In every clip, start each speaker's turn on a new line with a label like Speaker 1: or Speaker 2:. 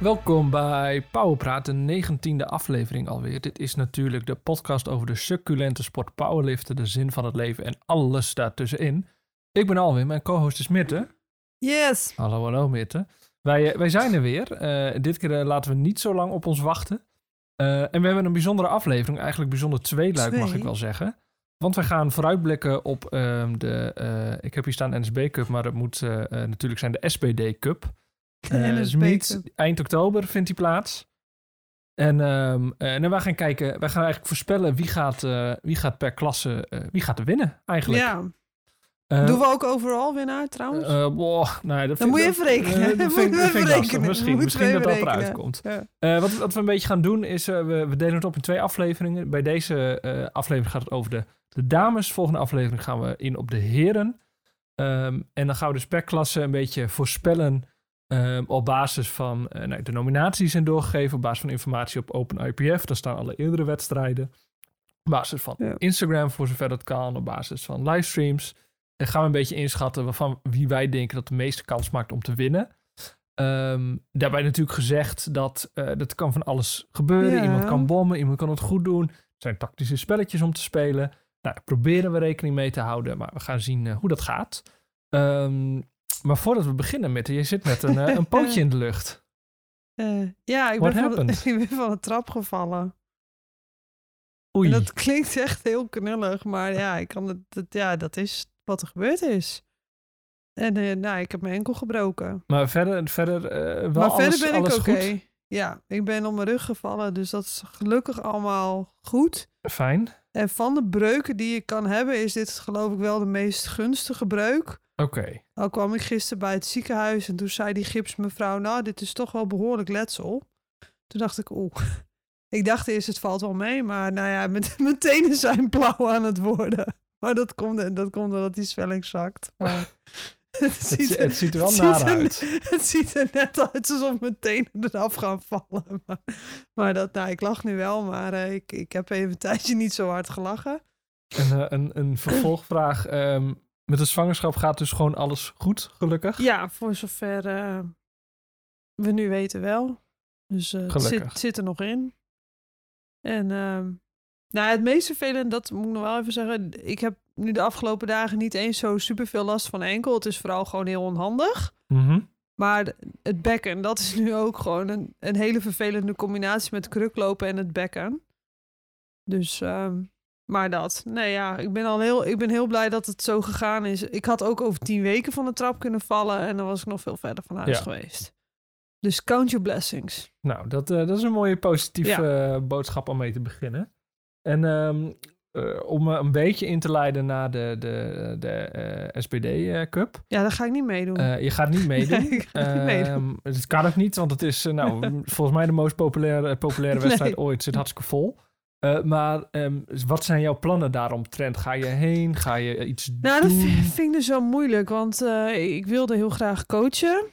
Speaker 1: Welkom bij Powerpraat, de negentiende aflevering alweer. Dit is natuurlijk de podcast over de succulente sport powerliften, de zin van het leven en alles daartussenin. Ik ben Alwin, mijn co-host is Mitte.
Speaker 2: Yes.
Speaker 1: Hallo, hallo Mitte. Wij, eh, wij zijn er weer. Eh, dit keer eh, laten we niet zo lang op ons wachten. En we hebben een bijzondere aflevering, eigenlijk bijzonder tweeluik mag ik wel zeggen. Want wij gaan vooruitblikken op ehm, de, ik heb hier staan NSB Cup, maar het moet natuurlijk zijn de SPD Cup. Eh,
Speaker 2: NSB
Speaker 1: dus niet- eind oktober vindt die plaats. En, ehm eh, en wij gaan kijken, wij gaan eigenlijk voorspellen wie gaat, eh, wie gaat per klasse, eh, wie gaat er winnen eigenlijk.
Speaker 2: Ja.
Speaker 1: Eh,
Speaker 2: Doen we ook overal winnaar trouwens?
Speaker 1: eh, boah, nee, dat
Speaker 2: Dan moet je even rekenen.
Speaker 1: eh, dat vind, dat vind
Speaker 2: rekenen.
Speaker 1: Misschien, misschien dat dat eruit komt.
Speaker 2: Ja.
Speaker 1: Eh, wat, wat we een beetje gaan doen is, eh, we, we delen het op in twee afleveringen. Bij deze eh, aflevering gaat het over de, de dames. Volgende aflevering gaan we in op de heren. Ehm, en dan gaan we dus per klasse een beetje voorspellen ehm, op basis van eh, nou, de nominaties zijn doorgegeven, op basis van informatie op OpenIPF. Daar staan alle eerdere wedstrijden. Op basis van
Speaker 2: Ja.
Speaker 1: Instagram, voor zover dat kan, op basis van livestreams. En gaan we een beetje inschatten waarvan wie wij denken dat de meeste kans maakt om te winnen. Ehm, daarbij natuurlijk gezegd dat eh, dat kan van alles gebeuren.
Speaker 2: Ja.
Speaker 1: Iemand kan bommen, iemand kan het goed doen. Er zijn tactische spelletjes om te spelen. Nou, daar proberen we rekening mee te houden, maar we gaan zien eh, hoe dat gaat. Ehm, maar voordat we beginnen met, je zit met een, eh, een pootje in de lucht.
Speaker 2: Eh, ja, ik ben, van ik ben van de trap gevallen.
Speaker 1: Oei.
Speaker 2: En dat klinkt echt heel knullig, maar ja, ik kan het, dat, ja, dat is wat er gebeurd is. En eh, nou, ik heb mijn enkel gebroken.
Speaker 1: Maar verder, verder eh, wel
Speaker 2: maar
Speaker 1: alles,
Speaker 2: verder ben ik
Speaker 1: alles
Speaker 2: oké.
Speaker 1: goed.
Speaker 2: Ja, ik ben op mijn rug gevallen, dus dat is gelukkig allemaal goed.
Speaker 1: Fijn.
Speaker 2: En van de breuken die je kan hebben, is dit geloof ik wel de meest gunstige breuk.
Speaker 1: Oké.
Speaker 2: Al kwam ik gisteren bij het ziekenhuis en toen zei die gipsmevrouw, nou, dit is toch wel behoorlijk letsel. Toen dacht ik, oeh. Ik dacht eerst, het valt wel mee, maar nou ja, met, mijn tenen zijn blauw aan het worden. Maar dat komt, dat komt omdat die zwelling zakt. Maar het,
Speaker 1: Het, zi- het ziet er wel
Speaker 2: het
Speaker 1: naar
Speaker 2: ziet er-
Speaker 1: uit.
Speaker 2: Het ziet er net uit alsof mijn tenen eraf gaan vallen. Maar, maar dat, nou, ik lach nu wel, maar eh, ik, ik heb even een tijdje niet zo hard gelachen.
Speaker 1: En, eh, een, een vervolgvraag. ehm, met de zwangerschap gaat dus gewoon alles goed, gelukkig?
Speaker 2: Ja, voor zover eh, we nu weten wel. Dus het zit, zit er nog in. En ehm, nou, het meest vervelend, dat moet ik nog wel even zeggen. Ik heb nu de afgelopen dagen niet eens zo super veel last van enkel. Het is vooral gewoon heel onhandig.
Speaker 1: Mhm.
Speaker 2: Maar het bekken, dat is nu ook gewoon een, een hele vervelende combinatie met kruklopen en het bekken. Dus, ehm, maar dat. Nee, ja, ik ben al heel, ik ben heel blij dat het zo gegaan is. Ik had ook over tien weken van de trap kunnen vallen en dan was ik nog veel verder van huis
Speaker 1: Ja.
Speaker 2: geweest. Dus count your blessings.
Speaker 1: Nou, dat, eh, dat is een mooie positieve eh, boodschap om mee te beginnen. En ehm, eh, om eh, een beetje in te leiden naar de, de, de eh, SPD Cup.
Speaker 2: Ja, daar ga ik niet meedoen.
Speaker 1: Je gaat niet meedoen.
Speaker 2: Nee, ik ga niet meedoen.
Speaker 1: Ehm, Het kan ook niet, want het is nou, volgens mij de meest populaire, populaire wedstrijd
Speaker 2: Nee.
Speaker 1: ooit. Het zit hartstikke vol. Maar ehm, wat zijn jouw plannen daaromtrent? Ga je heen? Ga je iets
Speaker 2: Nou, dat
Speaker 1: doen?
Speaker 2: vind, vind ik dus zo moeilijk, want ik wilde heel graag coachen.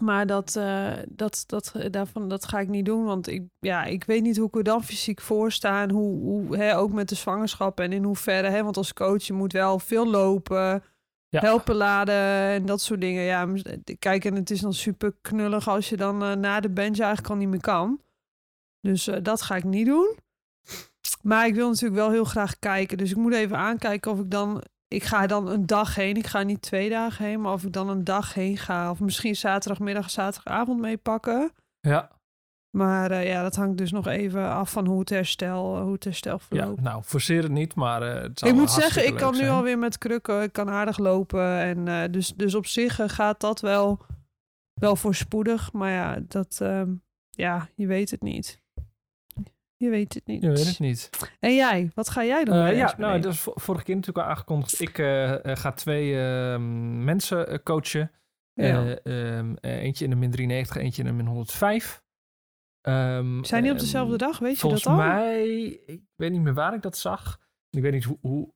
Speaker 2: Maar dat, eh, dat, dat, daarvan, dat ga ik niet doen, want ik, ja, ik weet niet hoe ik er dan fysiek voor sta. En hoe, hoe hè, ook met de zwangerschap en in hoeverre. Hè, want als coach, je moet wel veel lopen,
Speaker 1: Ja.
Speaker 2: helpen laden en dat soort dingen. Ja, kijk, en het is dan super knullig als je dan eh, na de bench eigenlijk al niet meer kan. Dus eh, dat ga ik niet doen. Maar ik wil natuurlijk wel heel graag kijken. Dus ik moet even aankijken of ik dan... Ik ga dan een dag heen. Ik ga niet twee dagen heen. Maar of ik dan een dag heen ga. Of misschien zaterdagmiddag, zaterdagavond meepakken.
Speaker 1: Ja,
Speaker 2: Maar eh, ja, dat hangt dus nog even af van hoe het herstel, hoe het herstel
Speaker 1: ja,
Speaker 2: verloopt.
Speaker 1: nou, forceer het niet, maar eh, het zal
Speaker 2: ik moet zeggen, ik kan nu alweer met krukken. Ik kan aardig lopen. En eh, dus, dus op zich gaat dat wel, wel voorspoedig. Maar ja, dat, ehm, ja, je weet het niet. Je weet het niet.
Speaker 1: Je weet het niet.
Speaker 2: En jij, wat ga jij doen?
Speaker 1: Eh, ja, nou, dat is vo- vorige keer natuurlijk al aangekondigd. Ik eh, eh, ga twee eh, mensen coachen.
Speaker 2: Ja.
Speaker 1: Eh, ehm, eh, eentje in de min 93, eentje in de min 105. Ehm,
Speaker 2: Zijn die op
Speaker 1: ehm,
Speaker 2: dezelfde dag? Weet je
Speaker 1: Volgens
Speaker 2: dat al?
Speaker 1: mij, ik weet niet meer waar ik dat zag. Ik weet niet hoe, hoe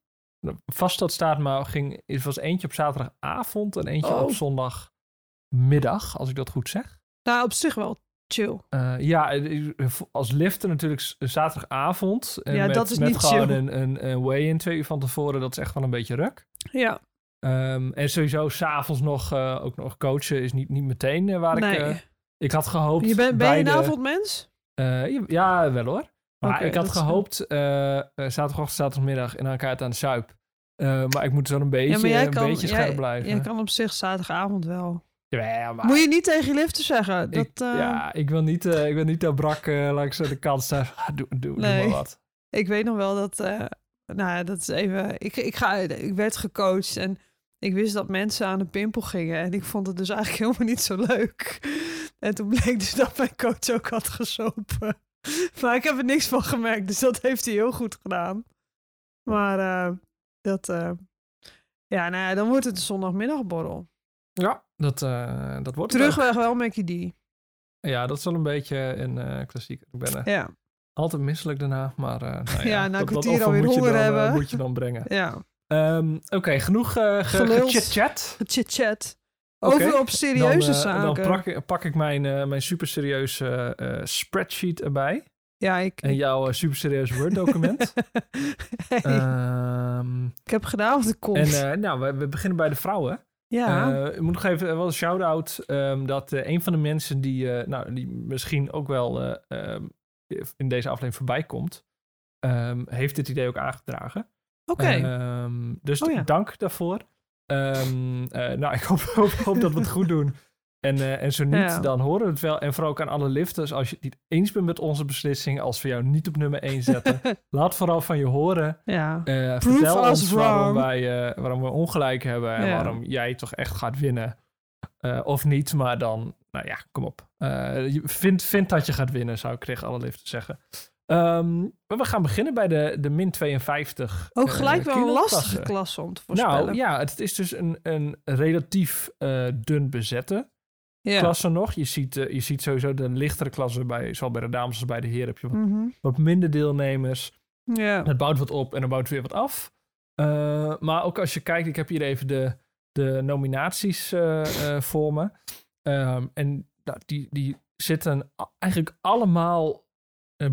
Speaker 1: vast dat staat, maar ging, het was eentje op zaterdagavond en eentje
Speaker 2: Oh.
Speaker 1: op zondagmiddag, als ik dat goed zeg.
Speaker 2: Nou, op zich wel chill.
Speaker 1: Eh, ja, eh, als lifter natuurlijk zaterdagavond. En
Speaker 2: Ja,
Speaker 1: met,
Speaker 2: dat is
Speaker 1: met
Speaker 2: niet
Speaker 1: gewoon
Speaker 2: chill.
Speaker 1: een, een, een weigh-in twee uur van tevoren. Dat is echt wel een beetje ruk.
Speaker 2: Ja.
Speaker 1: Ehm, en sowieso s'avonds nog, eh, ook nog coachen is niet, niet meteen eh, waar
Speaker 2: nee.
Speaker 1: ik... eh, Ik had gehoopt...
Speaker 2: Je bent, ben je een avondmens?
Speaker 1: Eh, ja, wel hoor. Maar ik had gehoopt eh, eh, zaterdagochtend, zaterdagmiddag en dan ga ik aan de suip. Eh, maar ik moet wel een beetje,
Speaker 2: ja, jij
Speaker 1: een
Speaker 2: kan,
Speaker 1: beetje
Speaker 2: jij,
Speaker 1: scherp blijven.
Speaker 2: jij kan op zich zaterdagavond wel.
Speaker 1: Ja, maar
Speaker 2: Moet je niet tegen je liften zeggen. Dat,
Speaker 1: ik,
Speaker 2: eh,
Speaker 1: ja, ik wil niet, eh, ik wil niet dat brak eh, langs de kant staan. Ah, doe, doe, doe maar wat.
Speaker 2: Ik weet nog wel dat, nou dat is even, ik, ik, ga, ik werd gecoacht en ik wist dat mensen aan de pimpel gingen en ik vond het dus eigenlijk helemaal niet zo leuk. En toen bleek dus dat mijn coach ook had gesopen. Maar ik heb er niks van gemerkt, dus dat heeft hij heel goed gedaan. Maar dat, ja, nou ja, dan wordt het een zondagmiddagborrel.
Speaker 1: Ja, dat, eh, dat wordt.
Speaker 2: Terugweg wel Mackie D.
Speaker 1: Ja, dat is wel een beetje een eh klassieker. Ik ben er
Speaker 2: Ja,
Speaker 1: altijd misselijk daarna, maar nou ja,
Speaker 2: Ja, na een
Speaker 1: dat
Speaker 2: kwartier alweer honger
Speaker 1: dan,
Speaker 2: hebben.
Speaker 1: moet je dan brengen.
Speaker 2: ja.
Speaker 1: Ehm, Oké, genoeg ge-
Speaker 2: Geluld.
Speaker 1: gechit-chat.
Speaker 2: Chit-chat.
Speaker 1: Oké,
Speaker 2: Over op serieuze
Speaker 1: dan,
Speaker 2: zaken.
Speaker 1: Dan pak ik, pak ik mijn, mijn super serieuze spreadsheet erbij.
Speaker 2: ja, ik...
Speaker 1: En jouw super serieuze Word document.
Speaker 2: Hey,
Speaker 1: Ehm,
Speaker 2: ik heb gedaan wat ik kon.
Speaker 1: en nou, we, we beginnen bij de vrouwen.
Speaker 2: Ja.
Speaker 1: Eh, ik moet nog even wel een shout-out. ehm, dat eh, een van de mensen die, eh, nou, die misschien ook wel eh, ehm, in deze aflevering voorbij komt, ehm, heeft dit idee ook aangedragen.
Speaker 2: Oké.
Speaker 1: Dus
Speaker 2: Oh ja.
Speaker 1: dank daarvoor. Eh, nou, ik hoop, hoop, hoop dat we het goed doen. En, eh, en zo niet,
Speaker 2: Ja.
Speaker 1: dan horen we het wel. En vooral ook aan alle lifters, als je het niet eens bent met onze beslissing, als we jou niet op nummer 1 zetten, laat vooral van je horen.
Speaker 2: ja.
Speaker 1: Eh, vertel ons waarom, wij, eh, waarom we ongelijk hebben en
Speaker 2: Ja.
Speaker 1: waarom jij toch echt gaat winnen. Of niet, maar dan, nou ja, kom op. Vind, vind dat je gaat winnen, zou ik tegen alle lifters zeggen. Ehm, we gaan beginnen bij de, de min 52.
Speaker 2: Ook gelijk wel een lastige klasse om te voorspellen.
Speaker 1: Nou ja, het is dus een, een relatief dun bezette
Speaker 2: ja.
Speaker 1: klasse nog. Je ziet, eh, je ziet sowieso de lichtere klasse, bij, zowel bij de dames als bij de heren, heb je wat,
Speaker 2: Mhm.
Speaker 1: wat minder deelnemers.
Speaker 2: ja.
Speaker 1: Het bouwt wat op en dan bouwt het weer wat af. Eh, maar ook als je kijkt, ik heb hier even de, de nominaties eh, voor me. Ehm, en nou, die, die zitten eigenlijk allemaal,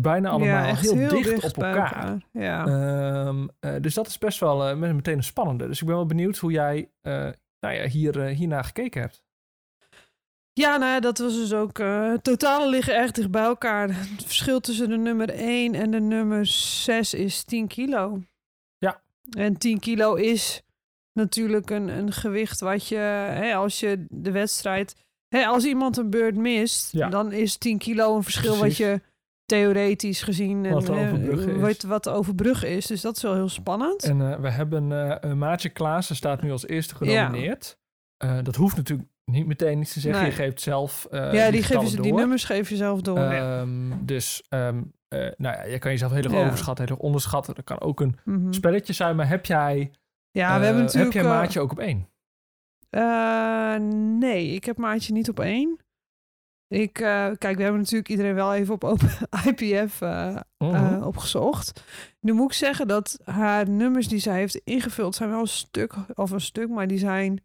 Speaker 1: bijna allemaal,
Speaker 2: ja,
Speaker 1: heel, dicht, op elkaar.
Speaker 2: Ja.
Speaker 1: Ehm, eh, dus dat is best wel met- meteen een spannende. Dus ik ben wel benieuwd hoe jij nou ja, hier, hiernaar gekeken hebt.
Speaker 2: Ja, nou ja, dat was dus ook... eh totalen liggen erg dicht bij elkaar. Het verschil tussen de nummer 1 en de nummer 6 is 10 kilo.
Speaker 1: Ja.
Speaker 2: En 10 kilo is natuurlijk een, een gewicht wat je... Hè, als je de wedstrijd... Hè, als iemand een beurt mist,
Speaker 1: Ja.
Speaker 2: dan is 10 kilo een verschil
Speaker 1: Precies.
Speaker 2: wat je theoretisch gezien...
Speaker 1: Wat
Speaker 2: eh,
Speaker 1: is.
Speaker 2: Wat, wat te overbruggen is. Dus dat is wel heel spannend.
Speaker 1: En eh, we hebben eh Maatje Klaassen staat nu als eerste
Speaker 2: Ja.
Speaker 1: genomineerd. Eh, dat hoeft natuurlijk niet meteen iets te zeggen.
Speaker 2: Nee.
Speaker 1: Je geeft zelf eh,
Speaker 2: ja, die, geven ze, die nummers geef je zelf door.
Speaker 1: Ehm, dus ehm, eh, nou ja, je kan jezelf heel erg
Speaker 2: Ja.
Speaker 1: overschatten, heel erg onderschatten. Dat kan ook een
Speaker 2: Mhm.
Speaker 1: spelletje zijn. Maar heb jij,
Speaker 2: Ja,
Speaker 1: eh,
Speaker 2: we hebben natuurlijk...
Speaker 1: heb jij
Speaker 2: eh,
Speaker 1: Maatje ook op één?
Speaker 2: eh, nee, ik heb Maatje niet op één. Ik, eh, kijk, we hebben natuurlijk iedereen wel even op open IPF eh,
Speaker 1: Mhm.
Speaker 2: eh, opgezocht. Nu moet ik zeggen dat haar nummers die zij heeft ingevuld zijn wel een stuk, of een stuk, maar die zijn...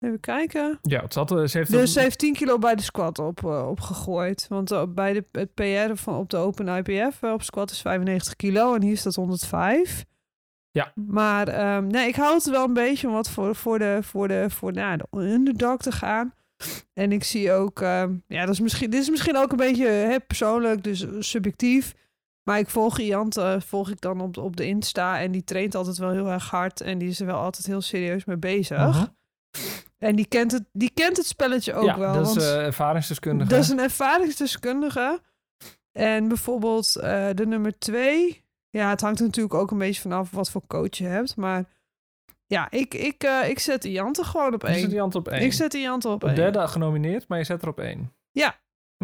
Speaker 2: Even kijken.
Speaker 1: ja, het zat, eh, ze heeft
Speaker 2: Dus ze heeft 10 kilo bij de squat op, eh, opgegooid. Want eh, bij de, het PR van op de Open IPF op squat is 95 kilo en hier staat 105.
Speaker 1: Ja.
Speaker 2: Maar ehm, nee, ik hou het wel een beetje om wat voor, voor, de, voor, de, voor nou, de underdog te gaan. En ik zie ook, ehm, ja, dat is misschien, dit is misschien ook een beetje hè, persoonlijk, dus subjectief. Maar ik volg Iante, volg ik dan op, op de Insta en die traint altijd wel heel erg hard. En die is er wel altijd heel serieus mee bezig. En die kent het, die kent het spelletje ook
Speaker 1: ja,
Speaker 2: wel.
Speaker 1: dat is
Speaker 2: want
Speaker 1: eh, ervaringsdeskundige.
Speaker 2: dat is een ervaringsdeskundige. En bijvoorbeeld eh, de nummer twee. Ja, het hangt er natuurlijk ook een beetje vanaf wat voor coach je hebt. Maar ja, ik, ik, eh, ik zet de Jante gewoon op
Speaker 1: Je zet
Speaker 2: één.
Speaker 1: die hand op één.
Speaker 2: Ik zet de Jante op
Speaker 1: op
Speaker 2: één.
Speaker 1: derde genomineerd, maar je zet er op één.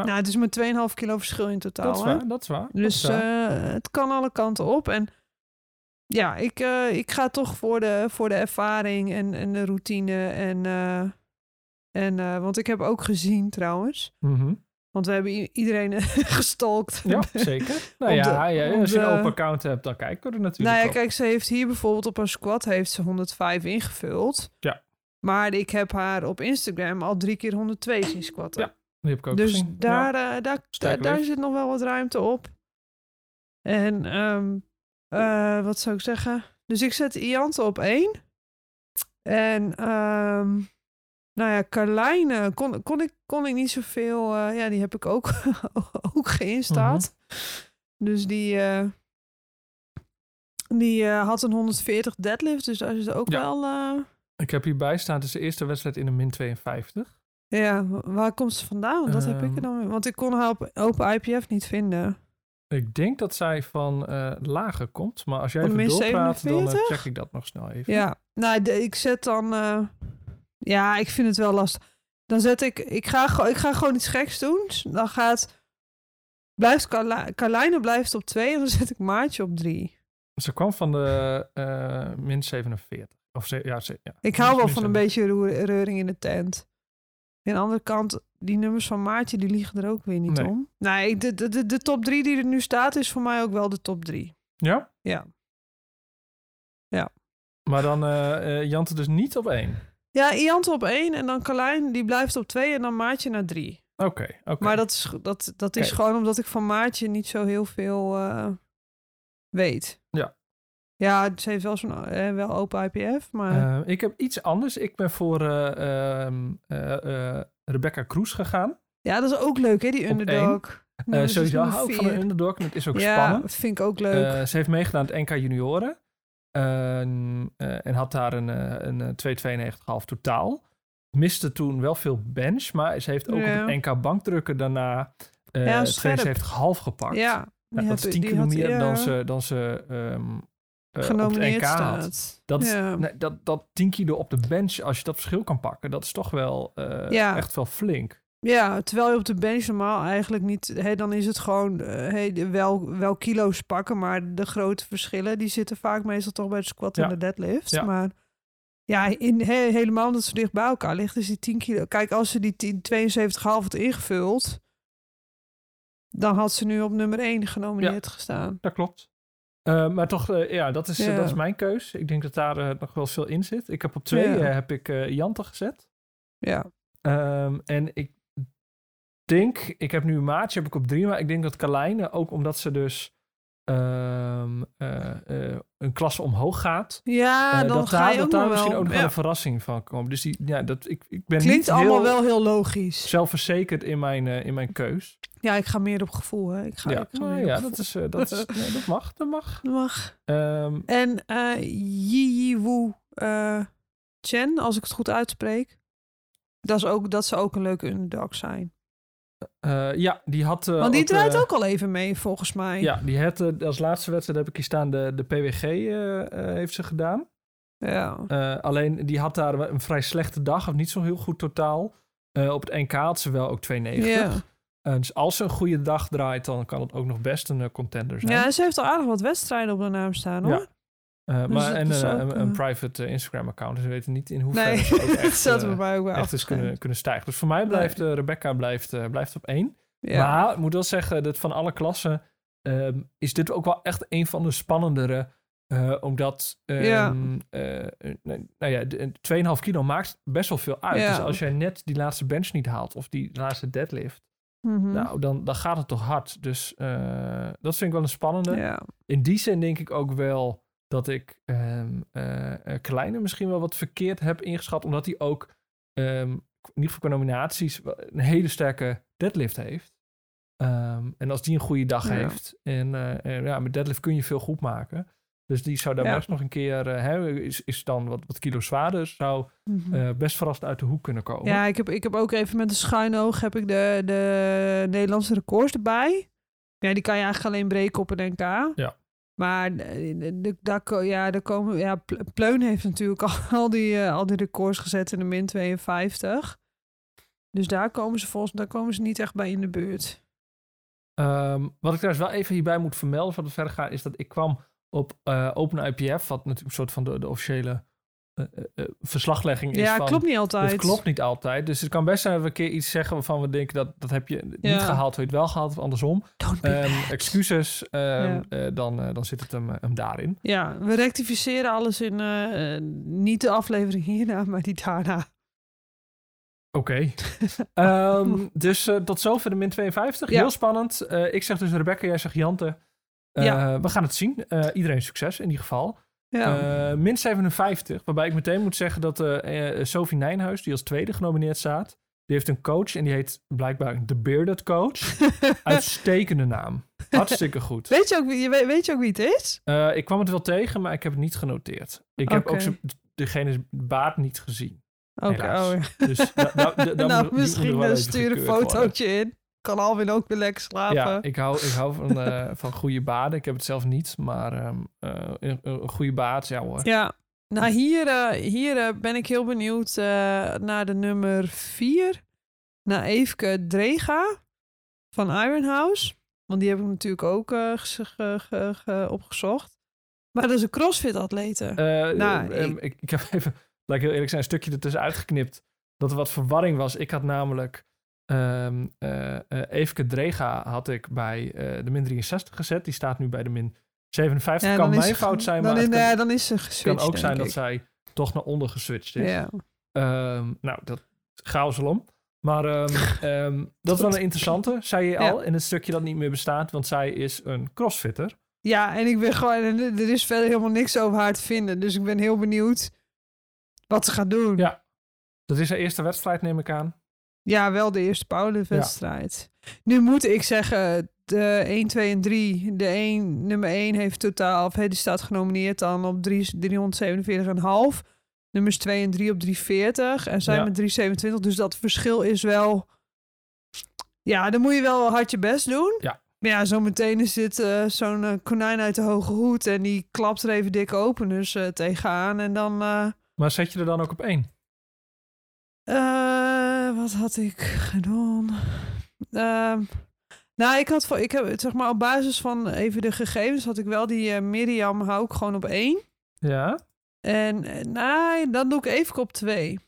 Speaker 2: Nou, het is maar 2,5 kilo verschil in totaal.
Speaker 1: dat is
Speaker 2: hè?
Speaker 1: waar, dat is waar. dat
Speaker 2: Dus
Speaker 1: is waar.
Speaker 2: het kan alle kanten op. En ja, ik, eh, ik ga toch voor de, voor de ervaring en, en de routine. En, eh, en, eh, want ik heb ook gezien trouwens.
Speaker 1: Mhm.
Speaker 2: Want we hebben iedereen gestalkt.
Speaker 1: Ja, zeker. Nou
Speaker 2: de-
Speaker 1: ja, als je een open account hebt, dan kijken we er natuurlijk
Speaker 2: Nou ja, kijk, ze heeft hier bijvoorbeeld op haar squat heeft ze 105 ingevuld.
Speaker 1: Ja.
Speaker 2: Maar ik heb haar op Instagram al drie keer 102 zien squatten.
Speaker 1: Ja, Die heb ik ook
Speaker 2: dus
Speaker 1: gezien.
Speaker 2: daar,
Speaker 1: Ja.
Speaker 2: eh, daar, daar, daar zit nog wel wat ruimte op. En ehm, eh, wat zou ik zeggen? Dus ik zet Iante op één. En ehm, Nou ja, Carlijn eh, kon, kon, ik, kon ik niet zoveel... eh, ja, die heb ik ook, ook geïnstaat. Dus die... eh, die had een 140 deadlift, dus daar is het ook
Speaker 1: Ja.
Speaker 2: wel...
Speaker 1: Ik heb hierbij staan, het is de eerste wedstrijd in de min 52.
Speaker 2: ja, wa- waar komt ze vandaan? Want dat heb ik
Speaker 1: Ehm.
Speaker 2: er dan weer- Want ik kon haar op open IPF niet vinden.
Speaker 1: Ik denk dat zij van eh lager komt, maar als jij even doorpraat, dan eh,
Speaker 2: 47?
Speaker 1: check ik dat nog snel even.
Speaker 2: Ja, nou, de- ik zet dan... eh, ja, ik vind het wel lastig. Dan zet ik... Ik ga, gewoon- ik ga gewoon iets geks doen. Dan gaat... Blijft Carla- Carlijne blijft op 2 en dan zet ik Maartje op 3.
Speaker 1: Ze kwam van de min 47. Of ze, ja, ze, ja.
Speaker 2: Ik hou wel van een
Speaker 1: 47.
Speaker 2: beetje reuring in de tent. Aan de andere kant, die nummers van Maartje, die liegen er ook weer niet
Speaker 1: Nee.
Speaker 2: om. Nee, de, de, de, de top 3 die er nu staat, is voor mij ook wel de top 3.
Speaker 1: Ja?
Speaker 2: Ja.
Speaker 1: Maar dan eh eh, Jante dus niet op één.
Speaker 2: Ja, Iante op 1 en dan Carlijn, die blijft op 2 en dan Maartje naar 3.
Speaker 1: Oké, oké.
Speaker 2: Maar dat is, dat, dat is gewoon omdat ik van Maartje niet zo heel veel eh, weet.
Speaker 1: Ja.
Speaker 2: Ja, ze heeft wel zo'n eh, wel open IPF, maar...
Speaker 1: Eh, ik heb iets anders. Ik ben voor Rebecca Kroes gegaan.
Speaker 2: ja, dat is ook leuk, hè, die underdog.
Speaker 1: Eh,
Speaker 2: Nou, dat is
Speaker 1: sowieso hou ik van een underdog en het is ook
Speaker 2: ja,
Speaker 1: spannend.
Speaker 2: vind ik ook leuk.
Speaker 1: Eh, ze heeft meegedaan aan het NK Junioren. Ehm, eh, en had daar een, eh, een eh, 2,92,5 totaal. Miste toen wel veel bench, maar ze heeft ook
Speaker 2: Ja.
Speaker 1: op het NK bankdrukken daarna eh
Speaker 2: Ja, scherp.
Speaker 1: 72,5 gepakt.
Speaker 2: ja,
Speaker 1: Nou, dat is
Speaker 2: had-
Speaker 1: 10
Speaker 2: die
Speaker 1: kilo meer
Speaker 2: ja,
Speaker 1: dan ze, dan ze ehm, eh,
Speaker 2: genomineerd
Speaker 1: NK had.
Speaker 2: staat.
Speaker 1: Dat, is,
Speaker 2: ja.
Speaker 1: nee, dat, dat 10 kilo op de bench, als je dat verschil kan pakken, dat is toch wel eh,
Speaker 2: Ja.
Speaker 1: echt wel flink.
Speaker 2: ja, terwijl je op de bench normaal eigenlijk niet... Hè, dan is het gewoon eh, hey, de- wel, wel kilo's pakken, maar de grote verschillen... die zitten vaak meestal toch bij de squat
Speaker 1: Ja.
Speaker 2: en de deadlift.
Speaker 1: Ja.
Speaker 2: Maar ja, in, he- helemaal omdat ze dicht bij elkaar ligt, is die 10 kilo... Kijk, als ze die 10 72,5 had ingevuld... dan had ze nu op nummer 1 genomineerd gestaan.
Speaker 1: Dat klopt. Eh, maar toch, eh, ja, dat is, eh, dat is mijn keus. Ik denk dat daar nog wel veel in zit. Ik heb op twee heb ik Jante gezet.
Speaker 2: Ja,
Speaker 1: Ehm, en ik denk, ik heb nu maatje, heb ik op drie, maar ik denk dat Carlijne, ook omdat ze dus ehm, eh, eh, een klasse omhoog gaat,
Speaker 2: ja
Speaker 1: eh,
Speaker 2: dan
Speaker 1: dat
Speaker 2: ga
Speaker 1: daar,
Speaker 2: je
Speaker 1: dat daar misschien
Speaker 2: wel...
Speaker 1: ook nog wel een verrassing van komen. Dus die, ja, dat, ik, ik ben
Speaker 2: Klinkt
Speaker 1: niet
Speaker 2: allemaal
Speaker 1: heel
Speaker 2: wel heel logisch.
Speaker 1: zelfverzekerd in mijn, in mijn keus.
Speaker 2: Ja, ik ga meer op gevoel. Hè. Ik ga,
Speaker 1: ja,
Speaker 2: ik ga op
Speaker 1: ja dat, is, dat, is, nee, dat mag, dat mag.
Speaker 2: Dat mag.
Speaker 1: Ehm,
Speaker 2: En eh Yi Wu Chen, als ik het goed uitspreek. Dat, is ook, dat zou ook een leuke underdog zijn.
Speaker 1: Eh, ja, die had... eh,
Speaker 2: Want die draait ook al even mee, volgens mij.
Speaker 1: Ja, die had eh, als laatste wedstrijd heb ik hier staan de, de PWG eh, eh, heeft ze gedaan.
Speaker 2: Ja.
Speaker 1: Eh, alleen die had daar een vrij slechte dag, of niet zo heel goed totaal. Eh, op het NK had ze wel ook 2,90.
Speaker 2: Ja.
Speaker 1: Eh, dus als ze een goede dag draait, dan kan het ook nog best een eh, contender zijn.
Speaker 2: ja, en ze heeft al aardig wat wedstrijden op de naam staan, hoor.
Speaker 1: Ja. Eh, maar en
Speaker 2: is
Speaker 1: eh, een, een private eh, Instagram-account. Dus we weten niet in hoeverre
Speaker 2: Nee,
Speaker 1: ze ook
Speaker 2: dat
Speaker 1: echt,
Speaker 2: bij ook wel
Speaker 1: echt
Speaker 2: afgeschreven.
Speaker 1: kunnen, kunnen stijgen. Dus voor mij blijft Rebecca blijft, blijft op één.
Speaker 2: Ja.
Speaker 1: Maar ik moet wel zeggen dat van alle klassen ehm, is dit ook wel echt een van de spannendere. omdat, ehm,
Speaker 2: Ja.
Speaker 1: nou ja, de- 2,5 kilo maakt best wel veel uit.
Speaker 2: Ja.
Speaker 1: Dus als jij net die laatste bench niet haalt of die laatste deadlift,
Speaker 2: Mhm.
Speaker 1: nou, dan, dan gaat het toch hard. Dus dat vind ik wel een spannende.
Speaker 2: ja.
Speaker 1: In die zin denk ik ook wel dat ik ehm eh, Kleine misschien wel wat verkeerd heb ingeschat. Omdat hij ook, ehm, in ieder geval qua nominaties, een hele sterke deadlift heeft. Ehm, en als die een goede dag
Speaker 2: Ja.
Speaker 1: heeft, en, eh, en ja, met deadlift kun je veel goed maken. Dus die zou daar
Speaker 2: Ja.
Speaker 1: best nog een keer, eh, hè, is, is dan wat, wat kilo zwaarder, zou
Speaker 2: Mhm.
Speaker 1: best verrast uit de hoek kunnen komen.
Speaker 2: Ja, ik heb, ik heb ook even met een schuin oog heb ik de, de Nederlandse records erbij. Ja, die kan je eigenlijk alleen breken op een NK.
Speaker 1: Ja.
Speaker 2: Maar de- daar, ja, komen, ja, Ple- Pleun heeft natuurlijk al, die, eh, al die records gezet in de min 52. Dus daar komen ze volgens daar komen ze niet echt bij in de buurt.
Speaker 1: Ehm, wat ik trouwens wel even hierbij moet vermelden, voordat we verder gaan, is dat ik kwam op eh OpenIPF, wat natuurlijk een soort van de, de officiële eh, eh, eh, verslaglegging is
Speaker 2: Ja,
Speaker 1: van...
Speaker 2: klopt niet altijd.
Speaker 1: Het klopt niet altijd. Dus het kan best zijn dat we een keer iets zeggen waarvan we denken dat dat heb je niet gehaald, hoe je het wel gehaald of andersom.
Speaker 2: Bad.
Speaker 1: excuses, ehm,
Speaker 2: Ja.
Speaker 1: eh, dan, eh, dan zit het hem, eh, hem daarin.
Speaker 2: Ja, we rectificeren alles in eh, eh, niet de aflevering hierna, maar die daarna.
Speaker 1: Oké. Ehm, dus eh, tot zover de min 52.
Speaker 2: Ja.
Speaker 1: Heel spannend. Eh, ik zeg dus Rebecca, jij zegt Jante. Eh,
Speaker 2: Ja.
Speaker 1: We gaan het zien. Eh, iedereen succes in ieder geval.
Speaker 2: Ja.
Speaker 1: Eh, min 57, waarbij ik meteen moet zeggen dat eh, Sophie Nijnhuis, die als tweede genomineerd staat, die heeft een coach en die heet blijkbaar de Bearded Coach. Uitstekende naam. Hartstikke goed.
Speaker 2: weet, je ook, wie- je weet, je ook wie het is?
Speaker 1: Ik kwam het wel tegen, maar ik heb het niet genoteerd. Ik heb ook degene's baard niet gezien.
Speaker 2: Oké, oh, ja.
Speaker 1: Dus da, da, da- daar
Speaker 2: nou, misschien stuur een
Speaker 1: worden.
Speaker 2: fotootje in. Kan Alwin ook weer lekker slapen.
Speaker 1: Ja, ik hou, ik hou van, eh, van goede baden. Ik heb het zelf niet, maar ehm, eh, een, een goede baard, ja hoor.
Speaker 2: Ja, nou hier, eh, hier ben ik heel benieuwd naar de nummer 4. Naar Eefke Drega van Ironhouse. Want die heb ik natuurlijk ook ge- ge- ge- ge- opgezocht. Maar dat is een crossfit-atlete. Nou, ik-
Speaker 1: ik... ik heb even, laat ik heel eerlijk zijn, een stukje ertussen uitgeknipt. Dat er wat verwarring was. Ik had namelijk Eefke Drega had ik bij eh, de min 63 gezet. Die staat nu bij de min 57.
Speaker 2: Ja,
Speaker 1: kan mijn fout zijn,
Speaker 2: dan
Speaker 1: maar het kan,
Speaker 2: dan is ze
Speaker 1: kan
Speaker 2: geswitcht,
Speaker 1: ook zijn dat zij toch naar onder geswitcht is.
Speaker 2: Ja.
Speaker 1: Ehm, nou, dat chaos om. Maar ehm, em, dat is wel een interessante, zei je
Speaker 2: Ja.
Speaker 1: al, in het stukje dat niet meer bestaat. Want zij is een crossfitter.
Speaker 2: ja, en ik ben gewoon... Er is verder helemaal niks over haar te vinden. Dus ik ben heel benieuwd wat ze gaat doen.
Speaker 1: Ja. Dat is haar eerste wedstrijd, neem ik aan.
Speaker 2: Ja, wel de eerste Powerlift-wedstrijd. Nu moet ik zeggen, de 1, 2 en 3. De 1, nummer 1 heeft totaal, of die staat genomineerd dan op 3 347,5. Nummers 2 en 3 op 340. En zij
Speaker 1: Ja.
Speaker 2: met 327. Dus dat verschil is wel... Ja, dan moet je wel hard je best doen.
Speaker 1: Ja.
Speaker 2: Maar ja, zometeen is dit eh, zo'n eh, konijn uit de hoge hoed. En die klapt er even dik open dus eh, tegenaan. En dan...
Speaker 1: Maar zet je er dan ook op één?
Speaker 2: Eh, wat had ik gedaan? Ehm, nou, ik had ik heb zeg maar op basis van even de gegevens had ik wel die eh, Miriam hou ik gewoon op één.
Speaker 1: Ja,
Speaker 2: En eh, nee, dan doe ik even op twee.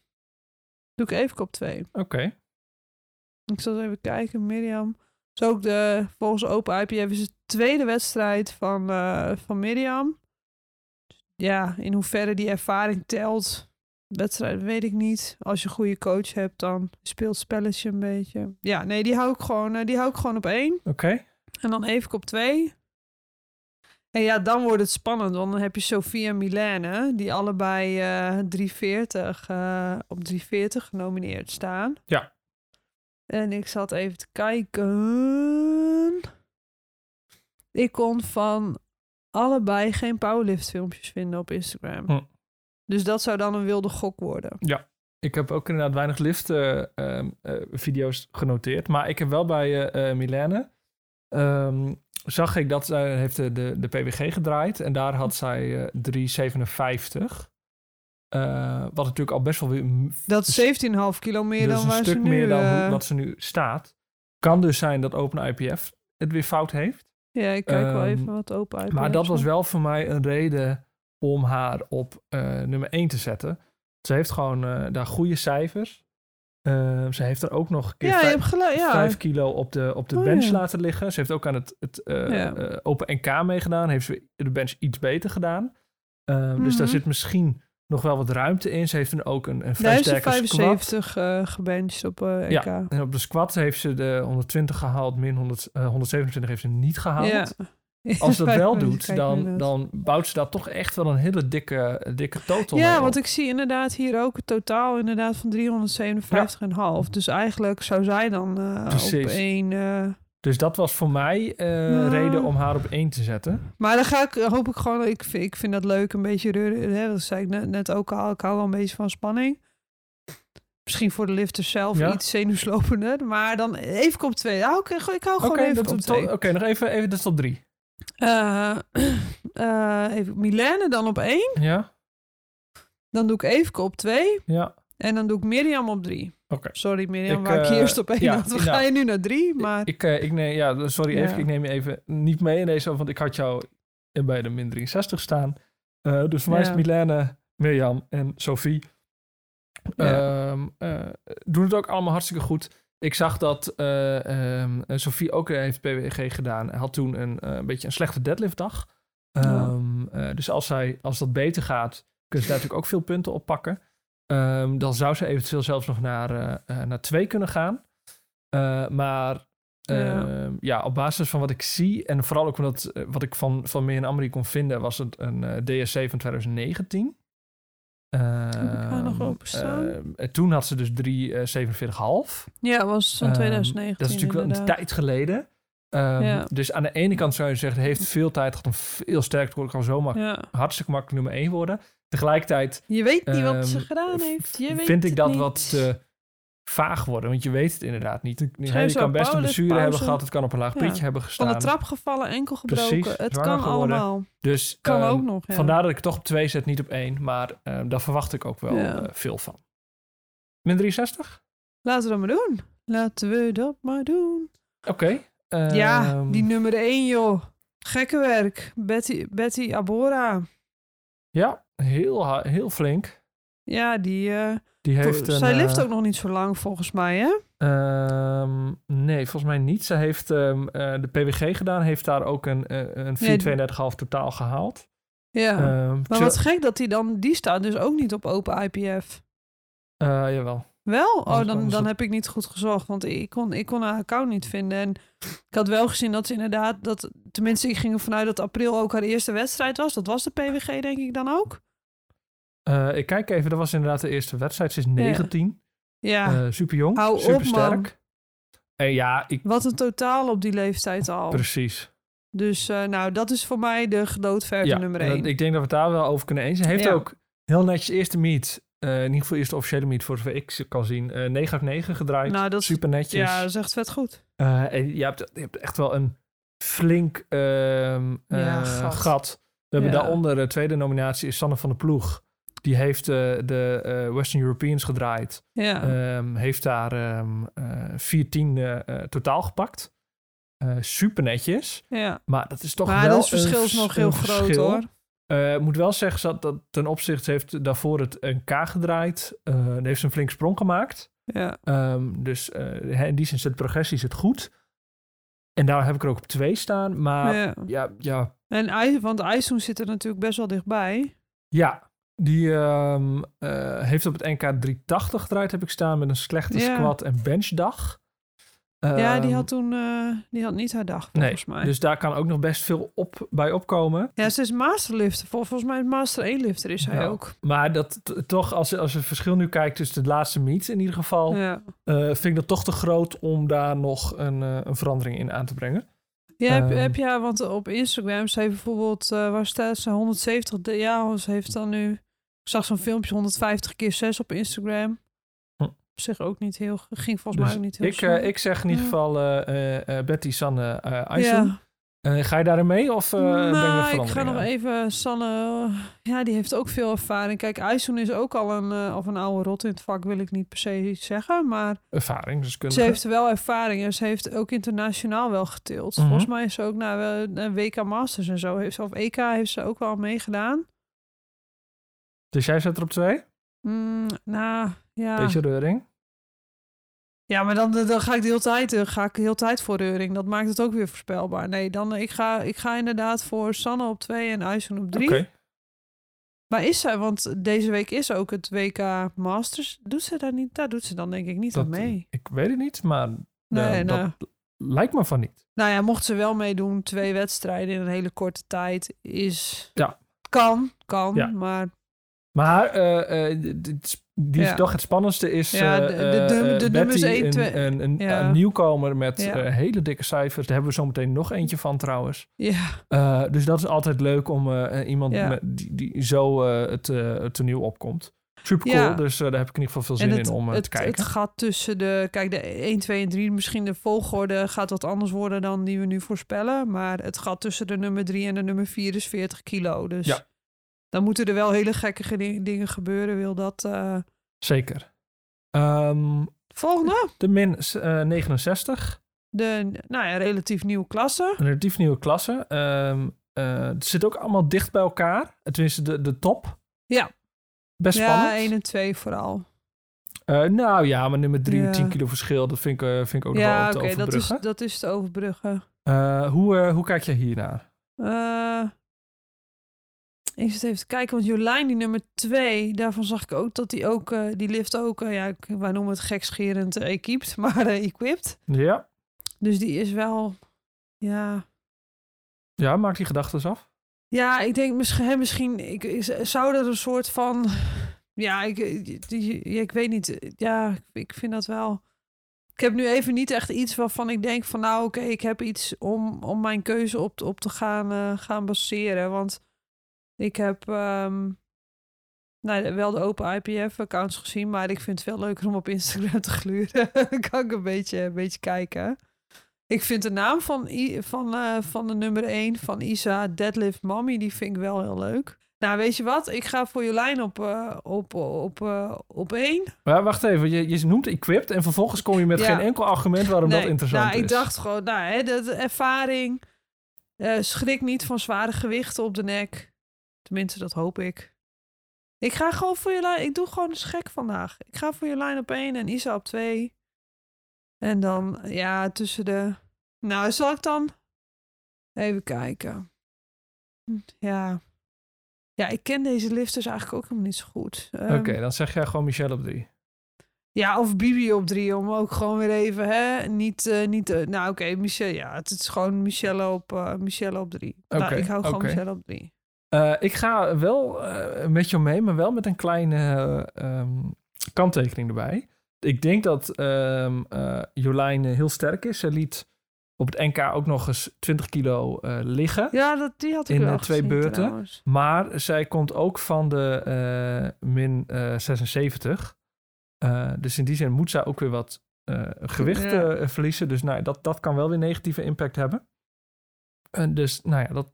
Speaker 2: Doe ik even op twee.
Speaker 1: oké.
Speaker 2: Ik zal eens even kijken, Miriam. Is ook de, volgens Open IPF is het de tweede wedstrijd van, van Miriam. Ja, in hoeverre die ervaring telt, wedstrijd weet ik niet. Als je een goede coach hebt, dan speelt spelletje een beetje. Ja, nee, die hou ik gewoon, eh, die hou ik gewoon op één.
Speaker 1: Oké.
Speaker 2: En dan even op twee. En ja, dan wordt het spannend, want dan heb je Sofia en Milene, die allebei eh 340, eh, op 340 genomineerd staan.
Speaker 1: Ja.
Speaker 2: En ik zat even te kijken. Ik kon van allebei geen powerlift filmpjes vinden op Instagram.
Speaker 1: Hm.
Speaker 2: Dus dat zou dan een wilde gok worden.
Speaker 1: Ik heb ook inderdaad weinig lift eh, ehm, eh, genoteerd. Maar ik heb wel bij eh, Milene... ehm, zag ik dat zij heeft de, de, de PWG gedraaid. En daar had zij eh 357. Eh, wat natuurlijk al best wel weer...
Speaker 2: Dat is 17,5 kilo meer
Speaker 1: dus
Speaker 2: dan
Speaker 1: een
Speaker 2: waar
Speaker 1: stuk
Speaker 2: ze nu...
Speaker 1: meer dan hoe- wat ze nu staat. Kan dus zijn dat Open IPF het weer fout heeft.
Speaker 2: Ja, ik kijk wel
Speaker 1: Ehm,
Speaker 2: even wat open uit.
Speaker 1: Maar dat was wel voor mij een reden om haar op eh, nummer 1 te zetten. Ze heeft gewoon eh, daar goede cijfers. Eh, ze heeft er ook nog een keer
Speaker 2: Ja, je
Speaker 1: vijf,
Speaker 2: hebt gelijk. Ja.
Speaker 1: vijf kilo op de, op de
Speaker 2: Oh,
Speaker 1: bench
Speaker 2: ja.
Speaker 1: laten liggen. Ze heeft ook aan het, het eh, Open NK meegedaan. Heeft ze de bench iets beter gedaan. Eh, Dus daar
Speaker 2: Mhm.
Speaker 1: zit misschien nog wel wat ruimte in. Ze heeft dan ook een, een vrij sterke squat.
Speaker 2: 75 eh gebenched op eh EK.
Speaker 1: Ja, en op de squat heeft ze de 120 gehaald. Min 100, eh, 127 heeft ze niet gehaald.
Speaker 2: Ja.
Speaker 1: Als ze dat wel doet, dan, dan bouwt ze daar toch echt wel een hele dikke, dikke total
Speaker 2: Ja, want ik zie inderdaad hier ook het totaal inderdaad van 357,5. Dus eigenlijk zou zij dan eh, op één... eh,
Speaker 1: Dus dat was voor mij eh
Speaker 2: Ja.
Speaker 1: reden om haar op één te zetten.
Speaker 2: Maar dan ga ik, hoop ik gewoon... Ik vind, ik vind dat leuk, een beetje... reuren, Hè, dat zei ik net, net ook al. Ik hou wel een beetje van spanning. Misschien voor de lifters zelf
Speaker 1: Ja.
Speaker 2: iets zenuwslopender. Maar dan even op twee. Ja, Oké, ik hou gewoon even
Speaker 1: dat-
Speaker 2: op
Speaker 1: dat-
Speaker 2: twee.
Speaker 1: oké, nog even, even, dat is tot drie.
Speaker 2: Eh, even Milene dan op één.
Speaker 1: Ja,
Speaker 2: Dan doe ik Eefke op twee.
Speaker 1: ja.
Speaker 2: En dan doe ik Mirjam op drie.
Speaker 1: Oké.
Speaker 2: Sorry Mirjam,
Speaker 1: Ik,
Speaker 2: waar ik je
Speaker 1: eh,
Speaker 2: eerst op één
Speaker 1: ja,
Speaker 2: had. We
Speaker 1: nou,
Speaker 2: gaan je nu naar drie, maar...
Speaker 1: Ik, ik neem, ja, sorry
Speaker 2: Ja.
Speaker 1: even, ik neem je even niet mee in deze, want ik had jou bij de min 63 staan. Dus voor mij is Milene, Mirjam en Sophie. Ehm, eh, doen het ook allemaal hartstikke goed. Ik zag dat ehm, Sophie ook heeft PWG gedaan. Had toen een, eh, een beetje een slechte deadliftdag. Ehm, eh, dus als, zij, als dat beter gaat, kunnen ze daar natuurlijk ook veel punten op pakken. Ehm, dan zou ze eventueel zelfs nog naar, naar twee kunnen gaan. Maar
Speaker 2: Ja.
Speaker 1: ja, op basis van wat ik zie en vooral ook omdat, wat ik van, van meer in Amri kon vinden, was het een DSC van 2019.
Speaker 2: Nog
Speaker 1: Ehm,
Speaker 2: openstaan?
Speaker 1: ehm, en toen had ze dus 3,47,5.
Speaker 2: Ja, was van
Speaker 1: Ehm,
Speaker 2: 2019
Speaker 1: dat is natuurlijk wel een tijd geleden. Ehm,
Speaker 2: Ja.
Speaker 1: Dus aan de ene kant zou je zeggen, heeft veel tijd gehad om veel sterker te worden. Kan zomaar
Speaker 2: Ja.
Speaker 1: hartstikke makkelijk nummer 1 worden. Tegelijkertijd
Speaker 2: Je weet niet wat ze
Speaker 1: Ehm,
Speaker 2: gedaan heeft. Je weet
Speaker 1: vind ik dat
Speaker 2: niet.
Speaker 1: wat te vaag worden. Want je weet het inderdaad niet. Je kan best een blessure hebben gehad. Het kan op een laag
Speaker 2: Ja.
Speaker 1: pitje hebben gestaan.
Speaker 2: Van de trap gevallen, enkel gebroken.
Speaker 1: Precies,
Speaker 2: het kan
Speaker 1: geworden.
Speaker 2: allemaal.
Speaker 1: Dus
Speaker 2: Kan
Speaker 1: ehm,
Speaker 2: ook nog, ja.
Speaker 1: vandaar dat ik toch op 2 zet, niet op 1. Maar ehm, daar verwacht ik ook wel
Speaker 2: Ja.
Speaker 1: eh, veel van. Min 63?
Speaker 2: Laten we dat maar doen. Laten we dat maar doen.
Speaker 1: Oké.
Speaker 2: ja,
Speaker 1: ehm,
Speaker 2: die nummer 1, joh. Gekke werk. Betty, Betty Abora.
Speaker 1: Ja, heel, heel flink.
Speaker 2: Ja, die... eh,
Speaker 1: Die heeft een,
Speaker 2: zij leeft
Speaker 1: eh,
Speaker 2: ook nog niet zo lang, volgens mij, hè?
Speaker 1: Ehm, nee, volgens mij niet. Ze heeft eh, de PWG gedaan, heeft daar ook een, een 432,5 totaal gehaald.
Speaker 2: Ja.
Speaker 1: Ehm,
Speaker 2: maar wat gek dat die dan... Die staat dus ook niet op open IPF.
Speaker 1: jawel.
Speaker 2: Wel? Oh, dan, dan heb ik niet goed gezocht. Want ik kon, ik kon haar account niet vinden. En ik had wel gezien dat ze inderdaad... Dat, tenminste, ik ging ervan uit dat april ook haar eerste wedstrijd was. Dat was de PWG, denk ik dan ook.
Speaker 1: Eh, ik kijk even, dat was inderdaad de eerste wedstrijd. Ze is 19.
Speaker 2: Ja,
Speaker 1: eh super jong,
Speaker 2: Hou
Speaker 1: super sterk. En ja, ik,
Speaker 2: wat een totaal op die leeftijd al.
Speaker 1: precies.
Speaker 2: Dus eh, nou, dat is voor mij de gedoodverfde
Speaker 1: Ja,
Speaker 2: nummer
Speaker 1: dat-
Speaker 2: 1.
Speaker 1: ik denk dat we het daar wel over kunnen eens zijn. Heeft
Speaker 2: Ja.
Speaker 1: ook heel netjes eerste meet, eh, in ieder geval eerste officiële meet, voor zover ik ze kan zien, eh 9 uit 9 gedraaid.
Speaker 2: Nou, dat is-
Speaker 1: super netjes.
Speaker 2: Ja, dat is echt vet goed.
Speaker 1: Eh, en je hebt, je hebt echt wel een flink ehm, eh,
Speaker 2: gat.
Speaker 1: gat. We hebben daaronder de tweede nominatie is Sanne van der Ploeg. Die heeft eh, de eh, Western Europeans gedraaid.
Speaker 2: Ja,
Speaker 1: Ehm, heeft daar ehm eh 14 eh, totaal gepakt. Super netjes.
Speaker 2: ja.
Speaker 1: Maar dat is toch
Speaker 2: Maar
Speaker 1: wel
Speaker 2: dat verschil
Speaker 1: een
Speaker 2: is nog heel
Speaker 1: een
Speaker 2: groot,
Speaker 1: verschil.
Speaker 2: hoor.
Speaker 1: Ik moet wel zeggen dat, dat ten opzichte heeft daarvoor het NK gedraaid. Eh daar heeft een flink sprong gemaakt.
Speaker 2: Ja,
Speaker 1: Ehm, dus in die zin zit de progressie zit goed. En daar heb ik er ook op twee staan. Maar ja,
Speaker 2: ja.
Speaker 1: ja, ja,
Speaker 2: En want IJsseln zit er natuurlijk best wel dichtbij.
Speaker 1: Die ehm, eh, heeft op het NK 380 gedraaid, heb ik staan, met een slechte
Speaker 2: Ja.
Speaker 1: squat en benchdag.
Speaker 2: ja, die
Speaker 1: Ehm,
Speaker 2: had toen eh, die had niet haar dag,
Speaker 1: Nee,
Speaker 2: volgens mij.
Speaker 1: dus daar kan ook nog best veel op, bij opkomen.
Speaker 2: Ja, ze is masterlifter. Vol- Volgens mij master 1 lifter is hij
Speaker 1: Ja.
Speaker 2: ook.
Speaker 1: Maar dat toch, als je, als je het verschil nu kijkt tussen de laatste meets in ieder geval,
Speaker 2: Ja.
Speaker 1: eh, vind ik dat toch te groot om daar nog een, een verandering in aan te brengen.
Speaker 2: Ja, heb,
Speaker 1: Ehm.
Speaker 2: heb je, want op Instagram, ze heeft bijvoorbeeld, eh, waar staat ze, 170, de- ja, ze heeft dan nu, ik zag zo'n filmpje, 150 keer 6 op Instagram.
Speaker 1: Hm.
Speaker 2: Op zich ook niet heel, ging volgens
Speaker 1: Dus
Speaker 2: mij ook niet heel
Speaker 1: ik, eh, ik zeg in ieder geval eh, eh, Betty, Sanne,
Speaker 2: ja.
Speaker 1: Eh, ga je daarin mee of breng je nog
Speaker 2: nou, ik ga nog even, Sanne, ja, die heeft ook veel ervaring. Kijk, IJsseln is ook al een, of een oude rot in het vak, wil ik niet per se zeggen, maar
Speaker 1: Ervaring, dus
Speaker 2: Ze heeft wel ervaring en ze heeft ook internationaal wel getild.
Speaker 1: Mhm.
Speaker 2: Volgens mij is ze ook naar uh, WK Masters en zo. Heeft ze, of EK heeft ze ook wel meegedaan.
Speaker 1: Dus jij zet er op twee?
Speaker 2: Mm, nou, ja.
Speaker 1: Beetje reuring.
Speaker 2: Ja, maar dan, dan ga ik de hele tijd, eh, ga ik de hele tijd voor Reuring. Dat maakt het ook weer voorspelbaar. Nee, dan eh, ik ga, ik ga inderdaad voor Sanne op twee en Aysen op drie.
Speaker 1: Oké.
Speaker 2: Maar is zij, want deze week is ook het WK Masters. Doet ze daar niet? Daar doet ze dan denk ik niet
Speaker 1: Dat-
Speaker 2: aan mee.
Speaker 1: Ik weet het niet, maar
Speaker 2: Nee,
Speaker 1: eh,
Speaker 2: nou.
Speaker 1: dat lijkt me van niet.
Speaker 2: Nou ja, mocht ze wel meedoen, twee wedstrijden in een hele korte tijd, is...
Speaker 1: Ja.
Speaker 2: Kan, kan,
Speaker 1: Ja.
Speaker 2: maar...
Speaker 1: Maar d- d- die is
Speaker 2: Ja.
Speaker 1: toch het spannendste is
Speaker 2: Ja,
Speaker 1: eh,
Speaker 2: de- de- de-
Speaker 1: Betty,
Speaker 2: nummers één,
Speaker 1: een,
Speaker 2: twee-
Speaker 1: een, een,
Speaker 2: ja.
Speaker 1: een nieuwkomer met hele dikke cijfers. Daar hebben we zo meteen nog eentje van trouwens.
Speaker 2: Ja,
Speaker 1: dus dat is altijd leuk om iemand met, die, die zo het, het toneel opkomt. Super cool, dus daar heb ik in ieder geval veel zin
Speaker 2: het,
Speaker 1: in om
Speaker 2: het,
Speaker 1: te kijken.
Speaker 2: het gat tussen de... Kijk, de 1, 2 en 3, misschien de volgorde gaat wat anders worden dan die we nu voorspellen. Maar het gat tussen de nummer 3 en de nummer 4 is 40 kilo. Dus
Speaker 1: Ja.
Speaker 2: Dan moeten er wel hele gekke ge- dingen gebeuren. Wil dat... eh,
Speaker 1: Zeker. Ehm,
Speaker 2: Volgende,
Speaker 1: de min eh, 69,
Speaker 2: de nou ja, relatief nieuwe klasse.
Speaker 1: een relatief nieuwe klasse. Ehm, eh, het zit ook allemaal dicht bij elkaar. Tenminste, de, de top.
Speaker 2: Ja.
Speaker 1: Best
Speaker 2: Ja,
Speaker 1: spannend.
Speaker 2: 1 en 2 vooral.
Speaker 1: Eh, nou ja, maar nummer 3,
Speaker 2: Ja.
Speaker 1: 10 kilo verschil, dat vind ik, eh, vind ik ook nog
Speaker 2: Ja,
Speaker 1: wel te
Speaker 2: oké, dat, is,
Speaker 1: overbruggen.
Speaker 2: dat is te overbruggen.
Speaker 1: Eh, hoe, eh, hoe kijk jij hiernaar?
Speaker 2: Ik zit even te kijken, want Jolijn, die nummer twee, daarvan zag ik ook dat die ook, eh, die lift ook, eh, ja, ik- wij noemen het gekscherend uh, equipped, maar equipped.
Speaker 1: Ja,
Speaker 2: Dus die is wel, ja...
Speaker 1: Ja, maak die gedachten af.
Speaker 2: Ja, ik denk misschien, misschien ik, is- zou er een soort van... Ja, ik, die, ja, ik weet niet. Ja, ik vind dat wel... Ik heb nu even niet echt iets waarvan ik denk van... Nou, oké, ik heb iets om, om mijn keuze op, te- op te gaan, gaan baseren. Want ik heb ehm, nou, wel de open IPF-accounts gezien... maar ik vind het veel leuker om op Instagram te gluren. Dan kan ik een beetje, een beetje kijken. Ik vind de naam van, I- van, eh, van de nummer 1 van Isa, Deadlift Mommy, die vind ik wel heel leuk. Nou, weet je wat? Ik ga voor Jolijn op, eh, op, op, eh, op één.
Speaker 1: Maar wacht even, je, je noemt equipped en vervolgens kom je met
Speaker 2: Ja.
Speaker 1: geen enkel argument waarom dat interessant
Speaker 2: nou,
Speaker 1: is.
Speaker 2: ik dacht gewoon, nou, hè, de, de ervaring. schrik niet van zware gewichten op de nek. Tenminste, dat hoop ik. Ik ga gewoon voor Jolijn. Ik doe gewoon eens gek vandaag. Ik ga voor Jolijn op één en Isa op twee. En dan, ja, tussen de... Nou, zal ik dan even kijken. Ja. Ja, ik ken deze lifters eigenlijk ook helemaal niet zo goed.
Speaker 1: Oké,
Speaker 2: Ehm,
Speaker 1: dan zeg jij gewoon Michelle op drie.
Speaker 2: ja, of Bibi op drie, om ook gewoon weer even, hè, niet, eh, niet, eh, nou oké, Michelle, ja, het is gewoon Michelle op, eh, Michelle op drie.
Speaker 1: Oké,
Speaker 2: nou, ik hou gewoon
Speaker 1: oké.
Speaker 2: Michelle op drie.
Speaker 1: Eh, ik ga wel eh, met je mee, maar wel met een kleine eh, ehm, kanttekening erbij. Ik denk dat ehm eh, Jolijn heel sterk is. Ze liet op het NK ook nog eens 20 kilo liggen.
Speaker 2: Ja, dat, die had ik
Speaker 1: In,
Speaker 2: wel
Speaker 1: twee
Speaker 2: gezien,
Speaker 1: beurten.
Speaker 2: trouwens.
Speaker 1: Maar zij komt ook van de min eh, 76. Eh, dus in die zin moet zij ook weer wat gewicht
Speaker 2: Ja.
Speaker 1: verliezen. Dus nou, dat, dat kan wel weer negatieve impact hebben. En dus nou ja, dat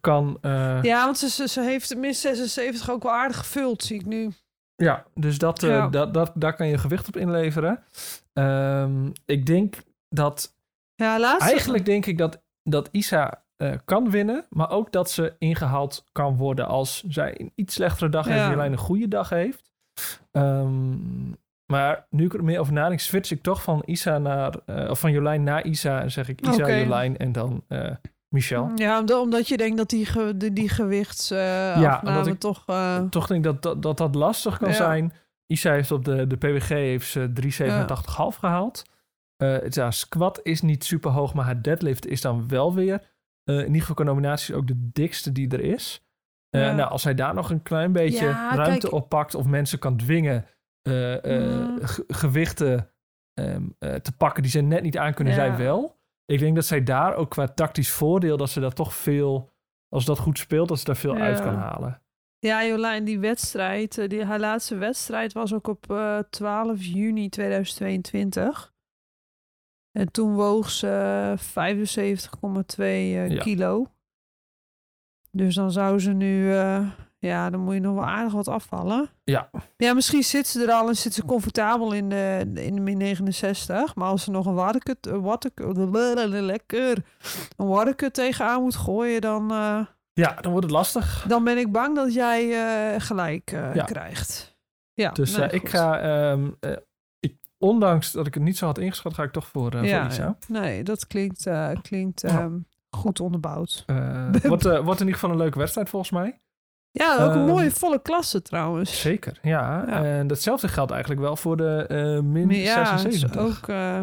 Speaker 1: kan... eh,
Speaker 2: Ja, want ze, ze, heeft min 76 ook wel aardig gevuld, zie ik nu.
Speaker 1: Ja, dus dat, eh, dat, dat, daar kan je gewicht op inleveren. Ehm, ik denk dat...
Speaker 2: Ja, laatste.
Speaker 1: Eigenlijk denk ik dat, dat Isa eh, kan winnen. Maar ook dat ze ingehaald kan worden als zij een iets slechtere dag heeft... En Jolijn een goede dag heeft. Ehm, maar nu ik er meer over nadenk... switch ik toch van, Isa naar, of van Jolijn naar Isa... en zeg ik Isa,
Speaker 2: Oké.
Speaker 1: Jolijn en dan Michel.
Speaker 2: Ja, omdat, je denkt dat die, ge, die, die gewichtsafname
Speaker 1: Ja,
Speaker 2: toch... eh,
Speaker 1: Toch denk ik dat dat, dat, dat lastig kan
Speaker 2: Ja.
Speaker 1: zijn. Isa heeft op de, de PWG heeft ze 387,5 gehaald. Eh het, ja, squat is niet super hoog, maar haar deadlift is dan wel weer. eh, in ieder geval qua nominaties ook de dikste die er is.
Speaker 2: Ja.
Speaker 1: Nou, als hij daar nog een klein beetje ruimte op pakt of mensen kan dwingen
Speaker 2: Mm.
Speaker 1: ge- gewichten ehm, eh, te pakken die ze net niet aan kunnen, zij wel. Ik denk dat zij daar ook qua tactisch voordeel, dat ze dat toch veel, als dat goed speelt, dat ze daar veel uit kan halen.
Speaker 2: Ja, Jolijn, die wedstrijd, eh, die, haar laatste wedstrijd was ook op eh 12 juni 2022. En toen woog ze 75,2 eh,
Speaker 1: Ja.
Speaker 2: kilo. Dus dan zou ze nu, ja, dan moet je nog wel aardig wat afvallen.
Speaker 1: Ja.
Speaker 2: Ja, misschien zit ze er al en zit ze comfortabel in de, in de min 69. Maar als ze nog een waterkut, een waterkut, lekker, een waterkut tegenaan moet gooien, dan... eh,
Speaker 1: Ja, dan wordt het lastig.
Speaker 2: dan ben ik bang dat jij eh, gelijk eh,
Speaker 1: Ja.
Speaker 2: krijgt. Ja,
Speaker 1: Dus
Speaker 2: nee,
Speaker 1: eh, ik ga, ehm, eh, ik, ondanks dat ik het niet zo had ingeschat, ga ik toch voor,
Speaker 2: ja,
Speaker 1: voor Isa.
Speaker 2: ja. Nee, dat klinkt, klinkt
Speaker 1: Ja.
Speaker 2: ehm, goed onderbouwd.
Speaker 1: Wordt, wordt in ieder geval een leuke wedstrijd volgens mij.
Speaker 2: Ja, ook een
Speaker 1: Ehm,
Speaker 2: mooie volle klasse trouwens.
Speaker 1: Zeker, ja.
Speaker 2: Ja.
Speaker 1: En datzelfde geldt eigenlijk wel voor de eh, min
Speaker 2: ja, is
Speaker 1: 76.
Speaker 2: ook. eh,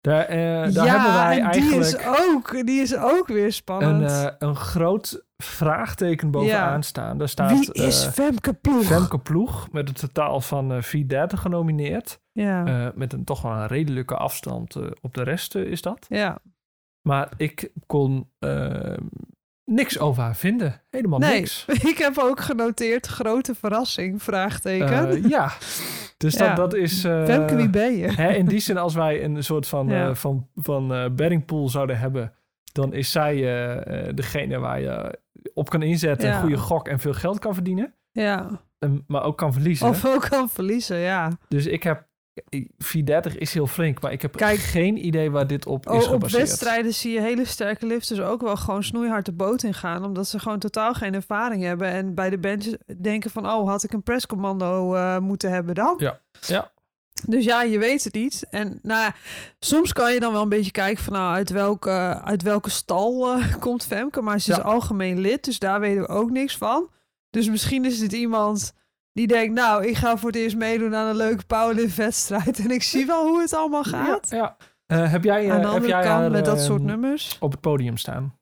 Speaker 1: Daar, eh, daar
Speaker 2: ja,
Speaker 1: hebben wij
Speaker 2: en die
Speaker 1: eigenlijk
Speaker 2: is, ook, die is ook weer
Speaker 1: een,
Speaker 2: spannend.
Speaker 1: eh, een groot vraagteken bovenaan staan. Daar staat
Speaker 2: Wie is Femke Ploeg?
Speaker 1: Femke Ploeg met een totaal van eh 430 genomineerd.
Speaker 2: Ja,
Speaker 1: met een toch wel een redelijke afstand op de rest is dat.
Speaker 2: ja.
Speaker 1: Maar ik kon eh, niks over haar vinden. Helemaal
Speaker 2: Nee,
Speaker 1: niks.
Speaker 2: ik heb ook genoteerd grote verrassing, vraagteken.
Speaker 1: Eh, ja, dus
Speaker 2: Ja.
Speaker 1: Dat, dat is...
Speaker 2: Femke, wie ben je?
Speaker 1: hè, in die zin, als wij een soort van,
Speaker 2: Ja.
Speaker 1: eh, van, van bettingpool zouden hebben... dan is zij degene waar je op kan inzetten...
Speaker 2: Ja.
Speaker 1: een goede gok en veel geld kan verdienen.
Speaker 2: Ja,
Speaker 1: Ehm, maar ook kan verliezen.
Speaker 2: of ook kan verliezen, ja.
Speaker 1: Dus ik heb... 430 is heel flink, maar ik heb
Speaker 2: Kijk.
Speaker 1: geen idee waar dit op is
Speaker 2: Oh, op
Speaker 1: gebaseerd.
Speaker 2: wedstrijden zie je hele sterke lifters ook wel gewoon snoeihard de boot ingaan. Omdat ze gewoon totaal geen ervaring hebben. En bij de bench denken van, oh, had ik een presscommando eh moeten hebben dan?
Speaker 1: Ja. Ja.
Speaker 2: Dus ja, je weet het niet. En nou ja, soms kan je dan wel een beetje kijken van, nou, uit welke, uit welke stal eh, komt Femke. Maar ze is algemeen lid, dus daar weten we ook niks van. Dus misschien is het iemand die denkt, nou, ik ga voor het eerst meedoen aan een leuke powerlift wedstrijd. En ik zie wel hoe het allemaal gaat.
Speaker 1: Ja, ja. Eh, heb jij, eh,
Speaker 2: Aan de
Speaker 1: heb
Speaker 2: andere
Speaker 1: jij
Speaker 2: kant
Speaker 1: haar,
Speaker 2: met dat soort
Speaker 1: ehm,
Speaker 2: nummers.
Speaker 1: op het podium staan?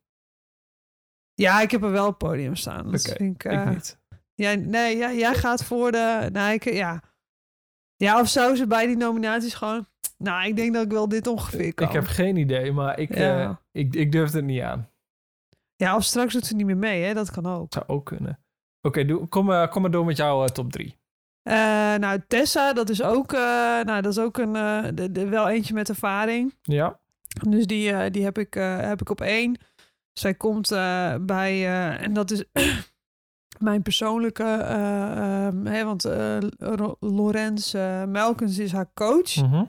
Speaker 2: Ja, ik heb er wel op het podium staan. Dat vind ik,
Speaker 1: ik
Speaker 2: eh,
Speaker 1: niet.
Speaker 2: Jij, nee, ja, jij gaat voor de... Nou, ik, ja. ja, of zou ze bij die nominaties gewoon... Nou, ik denk dat ik wel dit ongeveer kan.
Speaker 1: Ik heb geen idee, maar ik,
Speaker 2: Ja.
Speaker 1: eh, ik, ik durf het niet aan.
Speaker 2: Ja, of straks doet ze niet meer mee, hè? Dat kan ook.
Speaker 1: Zou ook kunnen. Oké, kom, eh, kom maar door met jouw eh, top 3.
Speaker 2: Eh, nou, Tessa, dat is ook, nou, dat is ook een, de, de- wel eentje met ervaring.
Speaker 1: Ja.
Speaker 2: Dus die, die heb, ik, heb ik op één. Zij komt bij, en dat is mijn persoonlijke, eh, ehm, want Lorenz Melkens is haar coach.
Speaker 1: Mhm.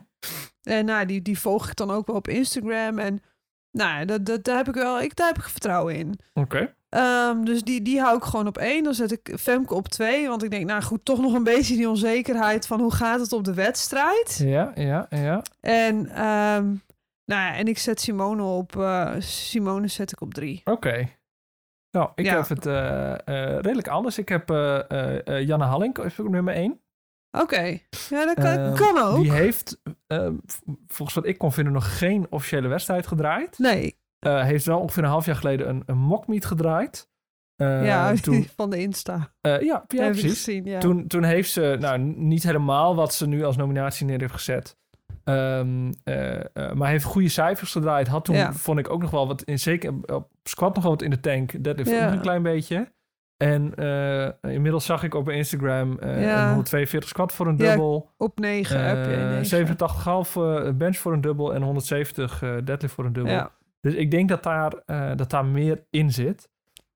Speaker 2: En nou, die, die volg ik dan ook wel op Instagram. En nou, dat, dat, daar heb ik wel, ik, daar heb ik vertrouwen in.
Speaker 1: Oké.
Speaker 2: Ehm, dus die, die hou ik gewoon op één. Dan zet ik Femke op twee. Want ik denk, nou goed, toch nog een beetje die onzekerheid van hoe gaat het op de wedstrijd.
Speaker 1: Ja, ja, ja.
Speaker 2: En, ehm, nou ja, en ik zet Simone op, eh, Simone zet ik op drie.
Speaker 1: Oké. Nou, ik
Speaker 2: Ja.
Speaker 1: heb het eh, eh, redelijk anders. Ik heb Janne Hallink is op nummer 1.
Speaker 2: Oké, ja, dat kan,
Speaker 1: Ehm,
Speaker 2: kan ook.
Speaker 1: Die heeft, volgens wat ik kon vinden, nog geen officiële wedstrijd gedraaid.
Speaker 2: Nee,
Speaker 1: Eh, heeft wel ongeveer een half jaar geleden een, een mockmeet gedraaid. Eh,
Speaker 2: ja,
Speaker 1: toen,
Speaker 2: van de Insta.
Speaker 1: eh, ja, ja, precies.
Speaker 2: gezien, ja.
Speaker 1: Toen, toen heeft ze, nou, niet helemaal wat ze nu als nominatie neer heeft gezet. Ehm, eh, eh, maar heeft goede cijfers gedraaid. Had toen,
Speaker 2: Ja.
Speaker 1: vond ik ook nog wel wat, in, zeker op squat nog wat in de tank.
Speaker 2: Ja.
Speaker 1: ook een klein beetje. En inmiddels zag ik op Instagram een 142 squat voor een
Speaker 2: Ja,
Speaker 1: dubbel.
Speaker 2: Op negen heb je
Speaker 1: eh
Speaker 2: negen.
Speaker 1: 87,5 eh, bench voor een dubbel en 170 eh, deadlift voor een dubbel. Dus ik denk dat daar, eh, dat daar meer in zit.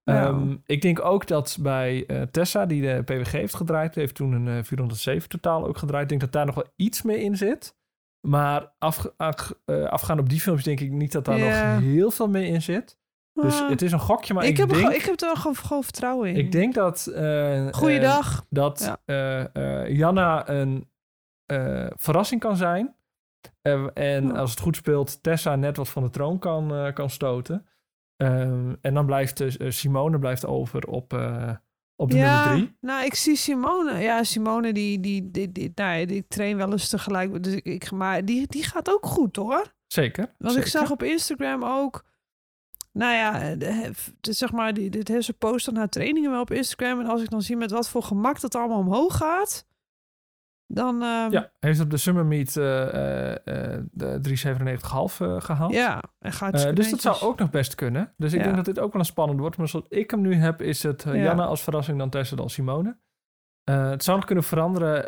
Speaker 2: Ja.
Speaker 1: Ehm, ik denk ook dat bij eh, Tessa, die de PWG heeft gedraaid, heeft toen een eh, 407 totaal ook gedraaid. Ik denk dat daar nog wel iets meer in zit. Maar afge- eh, afgaand op die films denk ik niet dat daar nog heel veel meer in zit. Dus
Speaker 2: Ah,
Speaker 1: het is een gokje, maar
Speaker 2: ik,
Speaker 1: ik,
Speaker 2: heb er
Speaker 1: denk,
Speaker 2: gewoon- ik heb er gewoon, gewoon vertrouwen in.
Speaker 1: ik denk dat, eh, eh,
Speaker 2: Goeiedag.
Speaker 1: dat
Speaker 2: Ja.
Speaker 1: eh, eh, Janna een eh, verrassing kan zijn. Eh, en
Speaker 2: Ja.
Speaker 1: als het goed speelt, Tessa net wat van de troon kan, eh, kan stoten. Ehm, en dan blijft eh, Simone blijft over op, eh, op de nummer drie.
Speaker 2: Nou, ik zie Simone. Ja, Simone, die, die, die, die, nou ja, die train wel eens tegelijk. Dus ik, ik, maar die, die gaat ook goed hoor.
Speaker 1: Zeker.
Speaker 2: Want
Speaker 1: zeker.
Speaker 2: ik zag op Instagram ook. Nou ja, de, de- zeg maar, die, dit heeft ze post dan haar trainingen wel op Instagram. En als ik dan zie met wat voor gemak dat allemaal omhoog gaat, dan. ehm,
Speaker 1: Ja, heeft op de Summer Meet eh, eh, de 397,5 eh, gehaald.
Speaker 2: ja, en gaat
Speaker 1: dus dat zou ook nog best kunnen. Dus ik
Speaker 2: Ja.
Speaker 1: denk dat dit ook wel een spannend wordt. Maar zoals ik hem nu heb, is het
Speaker 2: Ja.
Speaker 1: Janna als verrassing, dan Tessa, dan Simone. Het zou nog kunnen veranderen.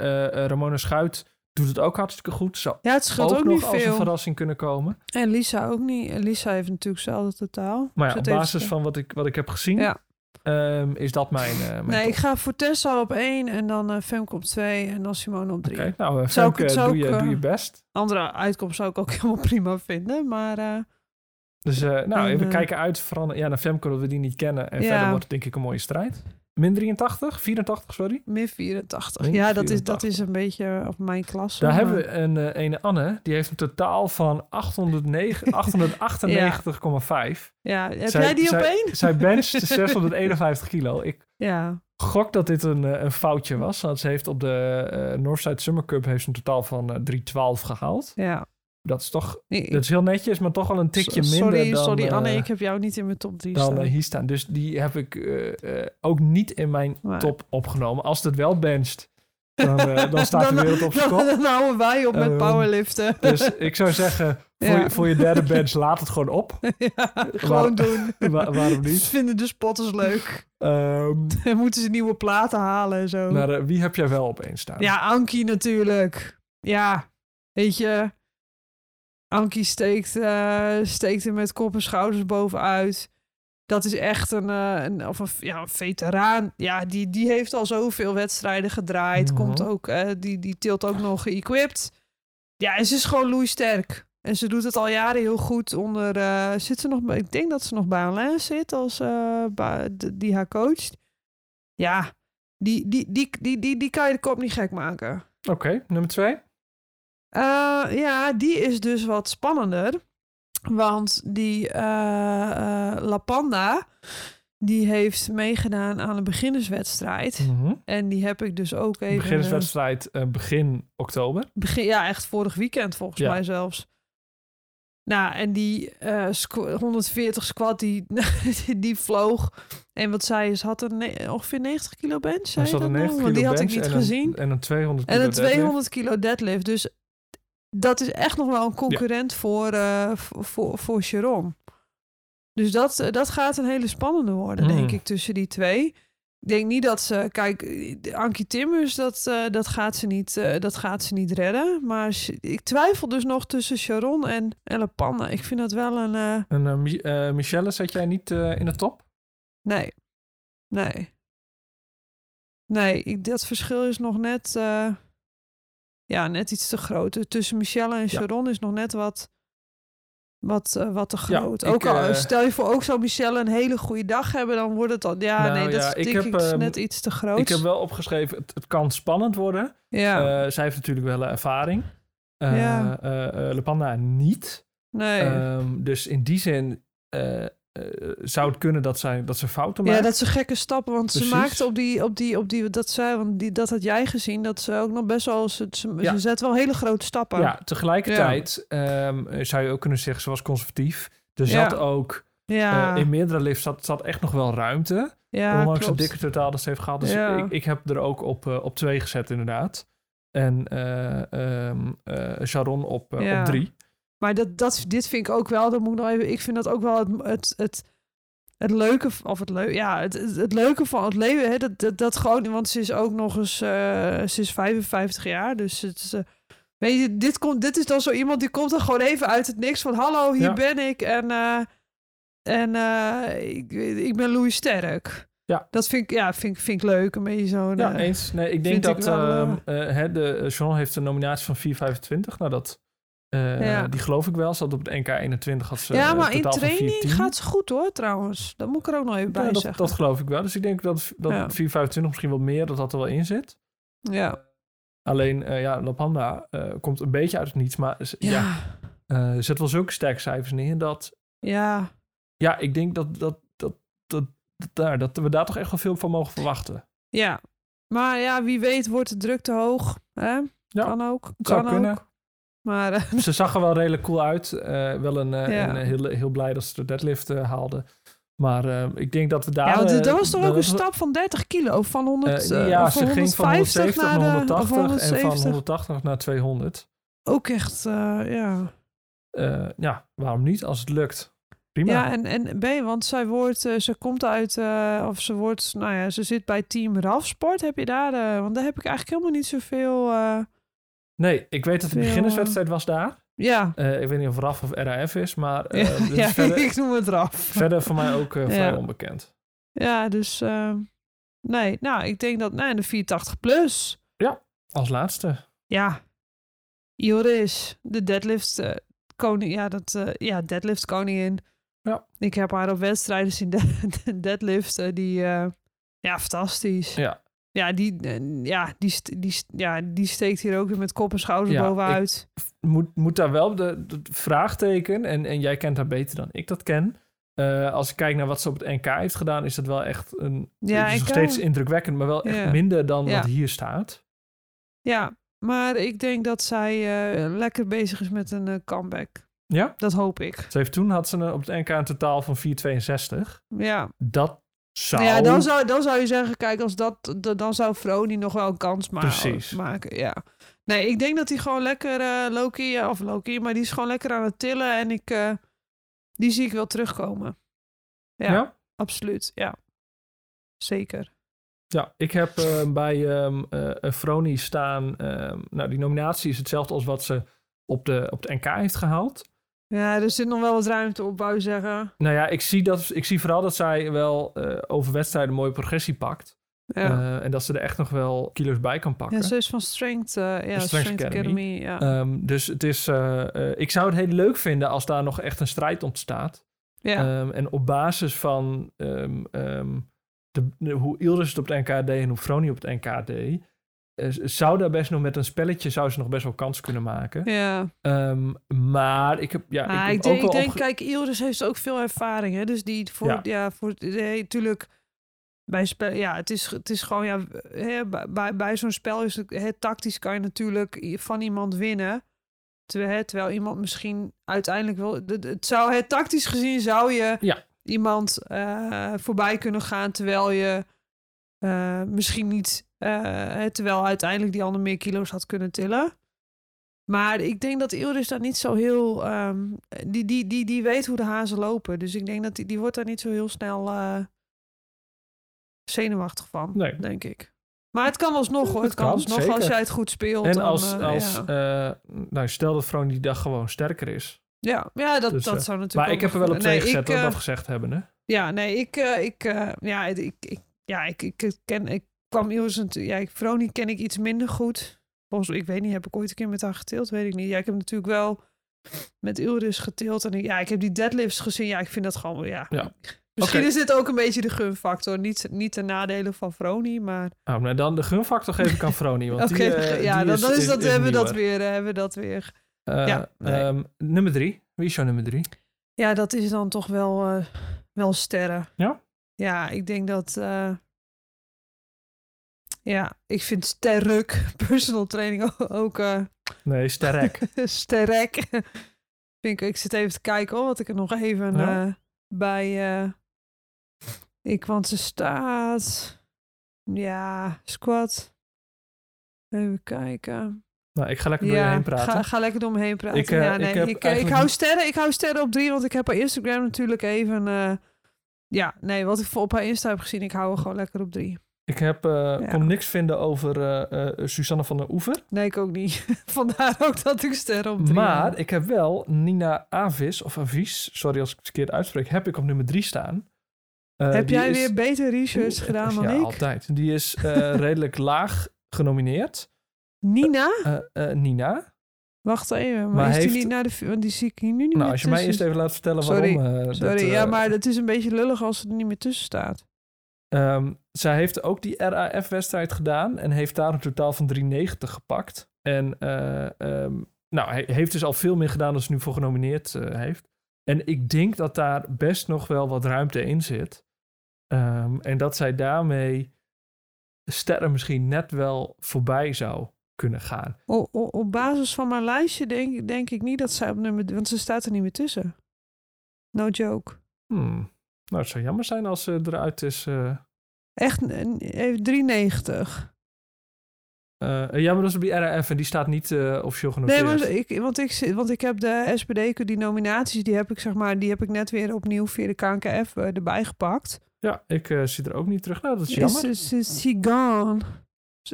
Speaker 1: Ramona Schuit doet het ook hartstikke goed. Zou
Speaker 2: Ja, het scheelt
Speaker 1: ook,
Speaker 2: ook,
Speaker 1: nog
Speaker 2: niet
Speaker 1: als een verrassing kunnen komen.
Speaker 2: En Lisa ook niet. Lisa heeft natuurlijk hetzelfde totaal.
Speaker 1: Maar ja,
Speaker 2: Ze
Speaker 1: op basis van wat ik, wat ik heb gezien,
Speaker 2: Ja.
Speaker 1: Ehm, is dat mijn, eh mijn
Speaker 2: Nee,
Speaker 1: top.
Speaker 2: ik ga voor Tessa op één en dan Femke op twee en dan Simone op drie.
Speaker 1: Oké, nou, eh,
Speaker 2: Zou ik
Speaker 1: Femke,
Speaker 2: het- zou
Speaker 1: doe,
Speaker 2: ik,
Speaker 1: je, doe je best.
Speaker 2: Andere uitkomst zou ik ook helemaal prima vinden, maar
Speaker 1: Dus nou,
Speaker 2: En,
Speaker 1: even kijken uit ja, naar Femke, dat we die niet kennen. En
Speaker 2: Ja.
Speaker 1: verder wordt het denk ik een mooie strijd. Min 83, 84, sorry.
Speaker 2: min 84.
Speaker 1: Min
Speaker 2: ja, dat is, dat
Speaker 1: 84.
Speaker 2: is een beetje op mijn klas.
Speaker 1: Daar
Speaker 2: maar-
Speaker 1: hebben we een, eh, ene Anne, die heeft een totaal van 809 898,5.
Speaker 2: Ja, heb
Speaker 1: Zij-
Speaker 2: jij die
Speaker 1: zij-
Speaker 2: op één?
Speaker 1: Zij bencht 651 kilo. Ik
Speaker 2: Ja,
Speaker 1: gok dat dit een, eh, een foutje was. Want ze heeft op de eh, Northside Summer Cup heeft een totaal van eh, 312 gehaald.
Speaker 2: ja.
Speaker 1: Dat is toch,
Speaker 2: Nee,
Speaker 1: dat is heel netjes, maar toch wel een tikje minder
Speaker 2: sorry,
Speaker 1: dan,
Speaker 2: sorry Anne,
Speaker 1: eh,
Speaker 2: ik heb jou niet in mijn top 3
Speaker 1: dan
Speaker 2: staan.
Speaker 1: eh, hier staan. Dus die heb ik eh, ook niet in mijn
Speaker 2: Maar-
Speaker 1: top opgenomen. Als het wel bencht, dan, dan staat de
Speaker 2: Dan-
Speaker 1: wereld op zijn
Speaker 2: dan,
Speaker 1: kop.
Speaker 2: dan houden wij op met
Speaker 1: Ehm,
Speaker 2: powerliften.
Speaker 1: Dus ik zou zeggen, voor,
Speaker 2: Ja.
Speaker 1: je, voor je derde bench, laat het gewoon op.
Speaker 2: ja, gewoon doen.
Speaker 1: Wa- waarom niet?
Speaker 2: Ze vinden de spotters leuk.
Speaker 1: Ehm,
Speaker 2: Dan moeten ze nieuwe platen halen en zo.
Speaker 1: maar wie heb jij wel op één staan?
Speaker 2: Ja, Ankie natuurlijk. Ja, weet je. Ankie steekt, eh, steekt er met kop en schouders bovenuit. Dat is echt een, eh, een, of een, ja, een veteraan. Ja, die, die heeft al zoveel wedstrijden gedraaid.
Speaker 1: Mhm.
Speaker 2: Komt ook, eh, die, die tilt ook nog geëquipt. Ja, en ze is gewoon loeisterk. En ze doet het al jaren heel goed onder... zit ze nog ik denk dat ze nog bij Alain zit als die haar coacht. Ja, die, die, die, die, die, die kan je de kop niet gek maken.
Speaker 1: Oké, nummer twee.
Speaker 2: Eh, ja, die is dus wat spannender. Want die eh, eh, La Panda, die heeft meegedaan aan een beginnerswedstrijd.
Speaker 1: Mhm.
Speaker 2: En die heb ik dus ook even...
Speaker 1: Beginnerswedstrijd begin oktober.
Speaker 2: begin, ja, echt vorig weekend volgens
Speaker 1: Ja.
Speaker 2: mij zelfs. Nou, en die eh, squ- 140 squat, die, die vloog. En wat zij is, had een ongeveer 90 kilo bench. Zei dat
Speaker 1: een
Speaker 2: nou?
Speaker 1: 90
Speaker 2: Want die had ik niet
Speaker 1: en
Speaker 2: gezien.
Speaker 1: Een, en een 200 kilo
Speaker 2: En een
Speaker 1: deadlift.
Speaker 2: 200 kilo deadlift. Dus dat is echt nog wel een concurrent voor, eh, voor, voor, Sharon. Dus dat, eh, dat gaat een hele spannende worden, denk
Speaker 1: Mm.
Speaker 2: ik, tussen die twee. Ik denk niet dat ze... Kijk, Ankie Timmers, dat, eh, dat, gaat ze niet, dat gaat ze niet redden. Maar ik twijfel dus nog tussen Sharon en Elle. Ik vind dat wel een...
Speaker 1: En Mi- Michelle zet jij niet in de top?
Speaker 2: Nee. Nee. Nee, ik, dat verschil is nog net... ja, net iets te groot. Tussen Michelle en Sharon is nog net wat... Wat, eh, wat te
Speaker 1: Ja,
Speaker 2: groot.
Speaker 1: ik,
Speaker 2: ook al,
Speaker 1: eh,
Speaker 2: stel je voor, ook zou Michelle een hele goede dag hebben, dan wordt het al. Ja,
Speaker 1: Nou
Speaker 2: nee, dat
Speaker 1: ja,
Speaker 2: is
Speaker 1: ik
Speaker 2: denk
Speaker 1: heb, ehm,
Speaker 2: net iets te groot.
Speaker 1: Ik heb wel opgeschreven, het, het kan spannend worden.
Speaker 2: ja,
Speaker 1: Eh, zij heeft natuurlijk wel ervaring.
Speaker 2: Ja.
Speaker 1: Lepanda niet.
Speaker 2: nee.
Speaker 1: Ehm, dus in die zin eh, zou het kunnen dat, zij, dat ze fouten maakt.
Speaker 2: ja, dat ze gekke stappen, want
Speaker 1: Precies.
Speaker 2: ze maakte op die, op die, op die, dat zij, want die, dat had jij gezien, dat ze ook nog best wel, ze, ze,
Speaker 1: Ja.
Speaker 2: ze zet wel hele grote stappen.
Speaker 1: Ja, tegelijkertijd ehm, zou je ook kunnen zeggen, ze was conservatief. Er
Speaker 2: Ja.
Speaker 1: zat ook,
Speaker 2: ja,
Speaker 1: eh, in meerdere lifts zat, zat echt nog wel ruimte.
Speaker 2: ja
Speaker 1: ondanks het dikke totaal dat ze heeft gehad. Dus
Speaker 2: Ja.
Speaker 1: ik, ik heb er ook op, eh, op twee gezet inderdaad. En eh, ehm, eh, Sharon op,
Speaker 2: Ja.
Speaker 1: op drie.
Speaker 2: Maar dat, dat, dit vind ik ook wel, dat moet ik nog even, ik vind dat ook wel het, het, het, het leuke, of het, leu, ja, het, het, het leuke van het leven, hè, dat, dat, dat gewoon, want ze is ook nog eens, eh, ze is 55 jaar, dus het is, eh, weet je, dit, komt, dit is dan zo iemand die komt er gewoon even uit het niks van, hallo, hier
Speaker 1: Ja.
Speaker 2: ben ik en, eh, en ik, ik ben Louis Sterk.
Speaker 1: Ja.
Speaker 2: Dat vind ik, ja, vind, vind ik leuk, een beetje zo'n...
Speaker 1: Ja, eens. Nee, ik denk
Speaker 2: vind ik
Speaker 1: dat
Speaker 2: wel,
Speaker 1: eh, hè, de, uh, Sharon heeft een nominatie van 4,25. Nou, dat, eh,
Speaker 2: Ja.
Speaker 1: die geloof ik wel. Ze had op het NK 21 had ze
Speaker 2: ja, maar in training
Speaker 1: 4,10.
Speaker 2: gaat ze goed hoor, trouwens. Dat moet ik er ook nog even bij
Speaker 1: Ja, dat,
Speaker 2: zeggen.
Speaker 1: dat geloof ik wel. Dus ik denk dat, dat
Speaker 2: Ja.
Speaker 1: 4,25 misschien wel meer, dat dat er wel in zit.
Speaker 2: Ja.
Speaker 1: Alleen, eh, ja, Lapanda eh, komt een beetje uit het niets. Maar ze- ja.
Speaker 2: Ja.
Speaker 1: zet wel zulke sterke cijfers neer dat...
Speaker 2: Ja.
Speaker 1: Ja, ik denk dat, dat, dat, dat, daar, dat we daar toch echt wel veel van mogen verwachten.
Speaker 2: Ja. Maar ja, wie weet wordt de druk te hoog. Hè?
Speaker 1: Ja,
Speaker 2: kan ook. Kan
Speaker 1: kunnen.
Speaker 2: Maar eh,
Speaker 1: Ze zag er wel redelijk cool uit. Eh, wel een,
Speaker 2: Ja.
Speaker 1: een, heel, heel blij dat ze de deadlift haalde. Maar ik denk dat we daar...
Speaker 2: ja, want dat was toch ook een stap van 30 kilo? Van 100,
Speaker 1: eh,
Speaker 2: eh,
Speaker 1: ja, ze ging van 170 naar,
Speaker 2: de-
Speaker 1: 180
Speaker 2: of
Speaker 1: en
Speaker 2: 170.
Speaker 1: van 180 naar 200.
Speaker 2: Ook echt, ja.
Speaker 1: Ja, waarom niet als het lukt? Prima.
Speaker 2: Ja, en, en B, want zij wordt, ze komt uit, eh, of ze wordt, nou ja, ze zit bij Team RAF-sport. Heb je daar, eh, want daar heb ik eigenlijk helemaal niet zoveel, eh,
Speaker 1: Nee, ik weet dat de beginnerswedstrijd was daar.
Speaker 2: ja.
Speaker 1: Eh, ik weet niet of RAF of RAF is, maar eh,
Speaker 2: ja,
Speaker 1: is
Speaker 2: ja,
Speaker 1: verder,
Speaker 2: ik noem het RAF.
Speaker 1: verder voor mij ook eh, vrij
Speaker 2: Ja.
Speaker 1: onbekend.
Speaker 2: Ja, dus, eh, nee, nou, ik denk dat, nee, de 480 plus.
Speaker 1: Als laatste.
Speaker 2: Ja, Joris, de deadlift koning, ja, dat, ja, deadlift koningin.
Speaker 1: Ja.
Speaker 2: Ik heb haar op wedstrijden zien de, de deadliften, die, ja, fantastisch.
Speaker 1: Ja.
Speaker 2: Ja, die, eh, ja, die, die, ja, die steekt hier ook weer met kop en schouders
Speaker 1: Ja,
Speaker 2: bovenuit.
Speaker 1: moet, moet daar wel de, de vraagteken, en, en jij kent haar beter dan ik dat ken. Eh, als ik kijk naar wat ze op het NK heeft gedaan, is dat wel echt een.
Speaker 2: Ja,
Speaker 1: is nog steeds indrukwekkend, maar wel echt minder dan
Speaker 2: Ja.
Speaker 1: wat hier staat.
Speaker 2: Ja, maar ik denk dat zij eh, lekker bezig is met een comeback.
Speaker 1: Ja.
Speaker 2: Dat hoop ik.
Speaker 1: Ze heeft toen had ze een- op het NK een totaal van 4,62.
Speaker 2: Ja,
Speaker 1: Dat zou.
Speaker 2: ja dan, zou, dan zou je zeggen, kijk, als dat, dan zou Vroni nog wel een kans ma-
Speaker 1: Precies.
Speaker 2: maken. Ja. Nee, ik denk dat hij gewoon lekker eh Loki, of Loki, maar die is gewoon lekker aan het tillen en ik, eh, die zie ik wel terugkomen. Ja,
Speaker 1: ja?
Speaker 2: absoluut. Ja, zeker.
Speaker 1: Ja, ik heb eh, bij ehm eh, Froni staan. ehm, nou, die nominatie is hetzelfde als wat ze op, de, op de NK heeft gehaald.
Speaker 2: Ja, er zit nog wel wat ruimte op, je zeggen.
Speaker 1: Nou ja, ik zie, dat, ik zie vooral dat zij wel eh, over wedstrijden mooie progressie pakt.
Speaker 2: Ja,
Speaker 1: Eh, en dat ze er echt nog wel kilo's bij kan pakken.
Speaker 2: ja ze is van Strength, eh, ja,
Speaker 1: Strength
Speaker 2: Strength,
Speaker 1: Academy.
Speaker 2: Academy. ja.
Speaker 1: Ehm, dus het is, ik zou het heel leuk vinden als daar nog echt een strijd ontstaat.
Speaker 2: ja.
Speaker 1: Ehm, en op basis van ehm, de, de- hoe Ilris het op het NK deed en hoe Froni op het NK deed, eh, zou daar best nog met een spelletje zou ze nog best wel kans kunnen maken.
Speaker 2: ja.
Speaker 1: Ehm, maar ik heb, ja,
Speaker 2: Ah,
Speaker 1: ik
Speaker 2: denk,
Speaker 1: ook
Speaker 2: ik
Speaker 1: wel
Speaker 2: denk
Speaker 1: opge-
Speaker 2: kijk, Ilris heeft ook veel ervaring, hè? Dus die voor,
Speaker 1: Ja.
Speaker 2: ja, voor, nee, natuurlijk, bij spel, ja, het is, het is gewoon, ja, hè, bij- bij, zo'n spel is het, tactisch kan je natuurlijk van iemand winnen. Terwijl, hè, terwijl iemand misschien uiteindelijk wel... Het, het zou, het, tactisch gezien zou je
Speaker 1: Ja.
Speaker 2: iemand eh, voorbij kunnen gaan... terwijl je eh, misschien niet... eh, terwijl uiteindelijk die ander meer kilo's had kunnen tillen. Maar ik denk dat Ilris daar niet zo heel... ehm, die, die, die, die weet hoe de hazen lopen. Dus ik denk dat die, die wordt daar niet zo heel snel eh, zenuwachtig van,
Speaker 1: Nee.
Speaker 2: denk ik. Maar het kan alsnog hoor.
Speaker 1: Het
Speaker 2: Het kan,
Speaker 1: kan,
Speaker 2: alsnog
Speaker 1: zeker.
Speaker 2: als jij het goed speelt.
Speaker 1: En
Speaker 2: dan,
Speaker 1: als,
Speaker 2: eh,
Speaker 1: als
Speaker 2: ja.
Speaker 1: nou, stel dat Vroon die dag gewoon sterker is.
Speaker 2: ja, ja, dat,
Speaker 1: Dus,
Speaker 2: dat zou natuurlijk
Speaker 1: Maar ik heb er wel op twee
Speaker 2: nee,
Speaker 1: gezet,
Speaker 2: ik,
Speaker 1: dat dat gezegd hebben. Hè?
Speaker 2: Ja, nee, ik, ik, ja, ik, ik, ja, ik, ik ken, ik kwam Ilse natuurlijk, ja, ik, Vroni ken ik iets minder goed. Volgens, ik weet niet, heb ik ooit een keer met haar geteeld, weet ik niet. Ja, ik heb natuurlijk wel met Ilris geteeld en ik, ja, ik heb die deadlifts gezien. Ja, ik vind dat gewoon, ja.
Speaker 1: Ja.
Speaker 2: Misschien is dit ook een beetje de gunfactor. Niet, niet ten nadele van Vroni, maar...
Speaker 1: Nou, maar dan de gunfactor geef ik aan Vroni. Want die, eh,
Speaker 2: ja,
Speaker 1: die
Speaker 2: dan, dan is, dat, hebben we dat weer, eh, hebben we dat weer.
Speaker 1: Eh,
Speaker 2: ja, nee.
Speaker 1: ehm, nummer drie. Wie is jouw nummer drie?
Speaker 2: Ja, dat is dan toch wel, eh, wel sterren.
Speaker 1: Ja?
Speaker 2: Ja, ik denk dat... ja, ik vind sterk personal training ook, eh,
Speaker 1: Nee, Sterk.
Speaker 2: sterk. ik, ik zit even te kijken wat ik er nog even
Speaker 1: Ja?
Speaker 2: eh, bij... eh, ik, want ze staat... Ja, squat. Even kijken.
Speaker 1: nou, ik ga lekker door je heen praten.
Speaker 2: Ga, ga lekker door me heen praten.
Speaker 1: Ik,
Speaker 2: ja, nee, ik, ik,
Speaker 1: eigenlijk
Speaker 2: hou sterren, ik hou sterren op drie, want ik heb haar Instagram natuurlijk even... ja, nee, wat ik op haar Insta heb gezien, ik hou er gewoon lekker op drie.
Speaker 1: Ik heb, eh,
Speaker 2: Ja.
Speaker 1: kon niks vinden over eh, Susanne van der Oever.
Speaker 2: Nee, ik ook niet. Vandaar ook dat ik sterren op drie
Speaker 1: Maar ik heb wel Nina Avis, of Avis, sorry als ik het verkeerd uitspreek, heb ik op nummer drie staan.
Speaker 2: Heb
Speaker 1: die
Speaker 2: jij
Speaker 1: is-
Speaker 2: weer beter research gedaan dan
Speaker 1: ja,
Speaker 2: ik?
Speaker 1: altijd. Die is redelijk laag genomineerd.
Speaker 2: Nina?
Speaker 1: Nina.
Speaker 2: Wacht even, maar,
Speaker 1: Maar
Speaker 2: is die
Speaker 1: heeft-
Speaker 2: niet naar de... Want die zie ik hier nu niet
Speaker 1: Nou, als je mij eerst even laat vertellen
Speaker 2: Sorry.
Speaker 1: waarom. dat,
Speaker 2: Sorry, ja, maar het is een beetje lullig als het er niet meer tussen staat.
Speaker 1: Ehm, zij heeft ook die RAF-wedstrijd gedaan en heeft daar een totaal van 390 gepakt. En eh, ehm, nou, hij heeft dus al veel meer gedaan dan ze nu voor genomineerd eh, heeft. En ik denk dat daar best nog wel wat ruimte in zit. Ehm, en dat zij daarmee sterren misschien net wel voorbij zou kunnen gaan.
Speaker 2: O, o- op basis van mijn lijstje denk, denk ik niet dat zij op nummer... Want ze staat er niet meer tussen. No joke.
Speaker 1: Hmm. Nou, het zou jammer zijn als ze eruit is. eh.
Speaker 2: Echt, n- even 390.
Speaker 1: Eh, ja, maar dat is op die RAF en die staat niet eh, officieel
Speaker 2: Nee, maar ik, want, ik, want ik heb de SPD, die nominaties, die heb ik zeg maar, die heb ik net weer opnieuw via de KNKF eh, erbij gepakt.
Speaker 1: Ja, ik eh, zie er ook niet terug. Nou, dat is
Speaker 2: Is,
Speaker 1: jammer.
Speaker 2: is, is she gone?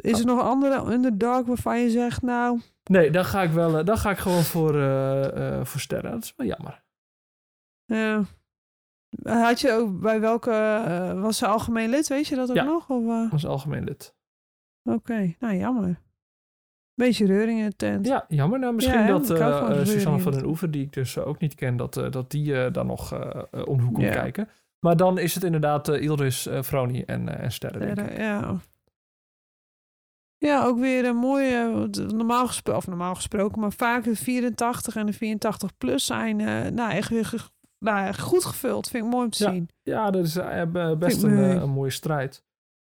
Speaker 2: Is er nog een andere underdog waarvan je zegt, nou,
Speaker 1: Nee, dan ga ik wel. eh, dan ga ik gewoon voor, eh, eh, voor sterren. Dat is wel jammer.
Speaker 2: ja. Had je ook bij welke, eh, was ze algemeen lid, weet je dat ook
Speaker 1: Ja.
Speaker 2: nog? Of, eh,
Speaker 1: is algemeen lid.
Speaker 2: Oké, nou jammer. Beetje reuring in de tent.
Speaker 1: Ja, jammer. Nou, misschien
Speaker 2: Ja,
Speaker 1: dat
Speaker 2: reuring
Speaker 1: Suzanne van den Oever, die ik dus ook niet ken, dat, dat die dan nog eh, eh, om de hoek komt
Speaker 2: Ja.
Speaker 1: kijken. Maar dan is het inderdaad Ilris, eh Vroni en, en Sterren.
Speaker 2: Sterren, ja. Ja, ook weer een mooie, normaal gesproken, of normaal gesproken, maar vaak de 84 en de 84 plus zijn nou echt weer nou, goed gevuld. Vind ik mooi om te
Speaker 1: Ja.
Speaker 2: zien.
Speaker 1: Ja, dat is eh, be- best een, eh, een mooie strijd.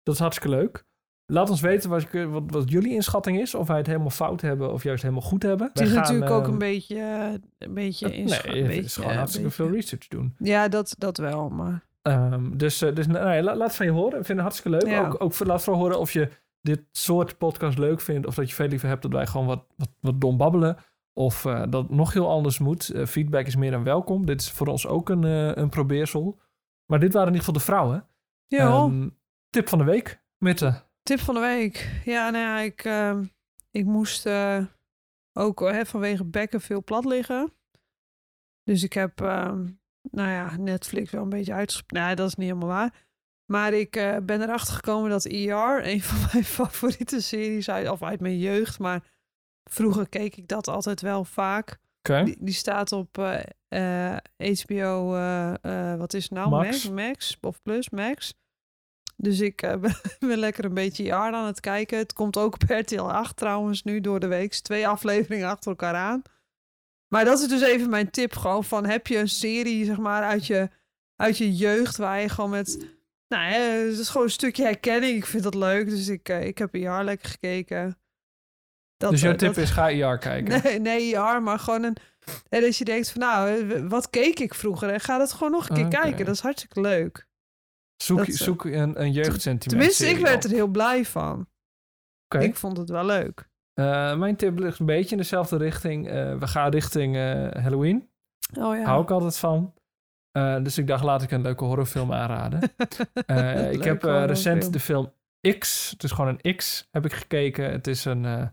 Speaker 1: Dat is hartstikke leuk. Laat ons weten wat, je- wat, wat jullie inschatting is. Of wij het helemaal fout hebben of juist helemaal goed hebben.
Speaker 2: Het is
Speaker 1: gaan,
Speaker 2: natuurlijk ook een beetje, eh, een beetje
Speaker 1: Nee, het
Speaker 2: beetje,
Speaker 1: is gewoon
Speaker 2: eh,
Speaker 1: hartstikke
Speaker 2: beetje-
Speaker 1: veel research doen.
Speaker 2: Ja, dat, dat wel, maar
Speaker 1: Ehm, dus dus nou, ja, laat van je horen. Ik vind het hartstikke leuk.
Speaker 2: Ja.
Speaker 1: Ook, ook laat vooral horen of je dit soort podcast leuk vindt. Of dat je veel liever hebt dat wij gewoon wat, wat, wat dom babbelen. Of eh, dat nog heel anders moet. Eh, feedback is meer dan welkom. Dit is voor ons ook een, eh, een probeersel. Maar dit waren in ieder geval de vrouwen.
Speaker 2: ja,
Speaker 1: Ehm, tip van de week. Mitte.
Speaker 2: tip van de week. Ja, nou ja, ik, ehm, ik moest ook vanwege bekken veel plat liggen. Dus ik heb, ehm, nou ja, Netflix wel een beetje uitgesproken. Nee, dat is niet helemaal waar. Maar ik ben erachter gekomen dat ER, een van mijn favoriete series uit, of uit mijn jeugd, maar vroeger keek ik dat altijd wel vaak.
Speaker 1: Oké.
Speaker 2: Die, die staat op eh, eh, HBO, eh, eh, wat is het nou?
Speaker 1: Max.
Speaker 2: Max. Max of Plus, Max. Dus ik ben, lekker een beetje jaar aan het kijken. Het komt ook op RTL 8 trouwens nu door de week. Twee afleveringen achter elkaar aan. Maar dat is dus even mijn tip gewoon van heb je een serie zeg maar uit je, uit je jeugd waar je gewoon met... Nou, hè, het is gewoon een stukje herkenning. Ik vind dat leuk. Dus ik, ik heb een jaar lekker gekeken. Dat,
Speaker 1: dus jouw
Speaker 2: eh,
Speaker 1: tip
Speaker 2: dat-
Speaker 1: is ga IR kijken.
Speaker 2: Nee, nee, ja, maar gewoon een... En dat je denkt van, nou, eh, wat keek ik vroeger? En ga dat gewoon nog een keer kijken. Dat is hartstikke leuk.
Speaker 1: Zoek,
Speaker 2: dat, eh,
Speaker 1: zoek een, een jeugdsentiment.
Speaker 2: Tenminste, ik werd er heel blij van.
Speaker 1: Oké.
Speaker 2: Ik vond het wel leuk.
Speaker 1: Mijn tip ligt een beetje in dezelfde richting. We gaan richting Halloween.
Speaker 2: Oh ja.
Speaker 1: Hou ik altijd van. Dus ik dacht, laat ik een leuke horrorfilm aanraden. Ik heb recent de film X, het is gewoon een X, heb ik gekeken. Het is een,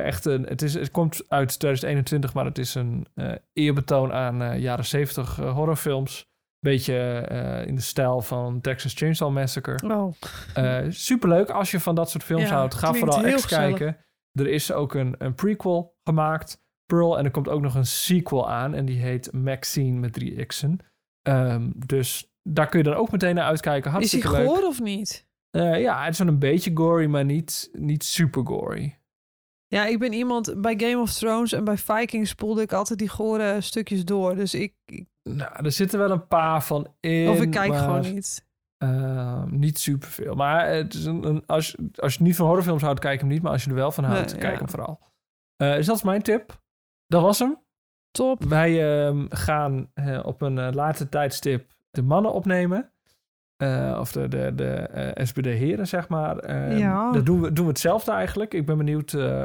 Speaker 1: echt een, het, is, het komt uit 2021, maar het is een eh, eerbetoon aan eh, jaren 70 eh, horrorfilms. Beetje eh, in de stijl van Texas Chainsaw Massacre.
Speaker 2: Oh,
Speaker 1: Eh, superleuk als je van dat soort films
Speaker 2: Ja,
Speaker 1: houdt. Ga vooral
Speaker 2: gezellig.
Speaker 1: kijken. Er is ook een, een prequel gemaakt, Pearl. En er komt ook nog een sequel aan. En die heet Maxine met drie X'en. Ehm, dus daar kun je dan ook meteen naar uitkijken.
Speaker 2: is hij goor of niet?
Speaker 1: Eh, ja, het is wel een beetje gory, maar niet, niet super gory.
Speaker 2: Ja, ik ben iemand... Bij Game of Thrones en bij Vikings spoelde ik altijd die gore stukjes door. Dus ik... ik-
Speaker 1: Nou, er zitten wel een paar van in.
Speaker 2: of ik kijk
Speaker 1: maar,
Speaker 2: gewoon niet.
Speaker 1: eh, niet superveel. Maar het is een, een, als, als je niet van horrorfilms houdt, kijk hem niet. Maar als je er wel van houdt,
Speaker 2: Nee,
Speaker 1: kijk
Speaker 2: ja.
Speaker 1: hem vooral. Eh, dus dat is mijn tip. Dat was hem.
Speaker 2: Top.
Speaker 1: Wij ehm, gaan eh, op een eh, later tijdstip de mannen opnemen. Eh, of de, de, de eh, SPD-heren, zeg maar. Ehm,
Speaker 2: Ja.
Speaker 1: Dat doen we, doen we hetzelfde eigenlijk. Ik ben benieuwd eh,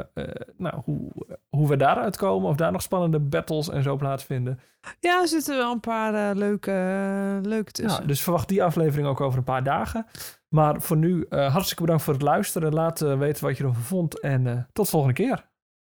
Speaker 1: nou, hoe, hoe we daaruit komen. Of daar nog spannende battles en zo plaatsvinden.
Speaker 2: Ja, er zitten wel een paar leuke, leuke tussen.
Speaker 1: Ja, dus verwacht die aflevering ook over een paar dagen. Maar voor nu, hartstikke bedankt voor het luisteren. Laat weten wat je ervan vond. En tot volgende keer.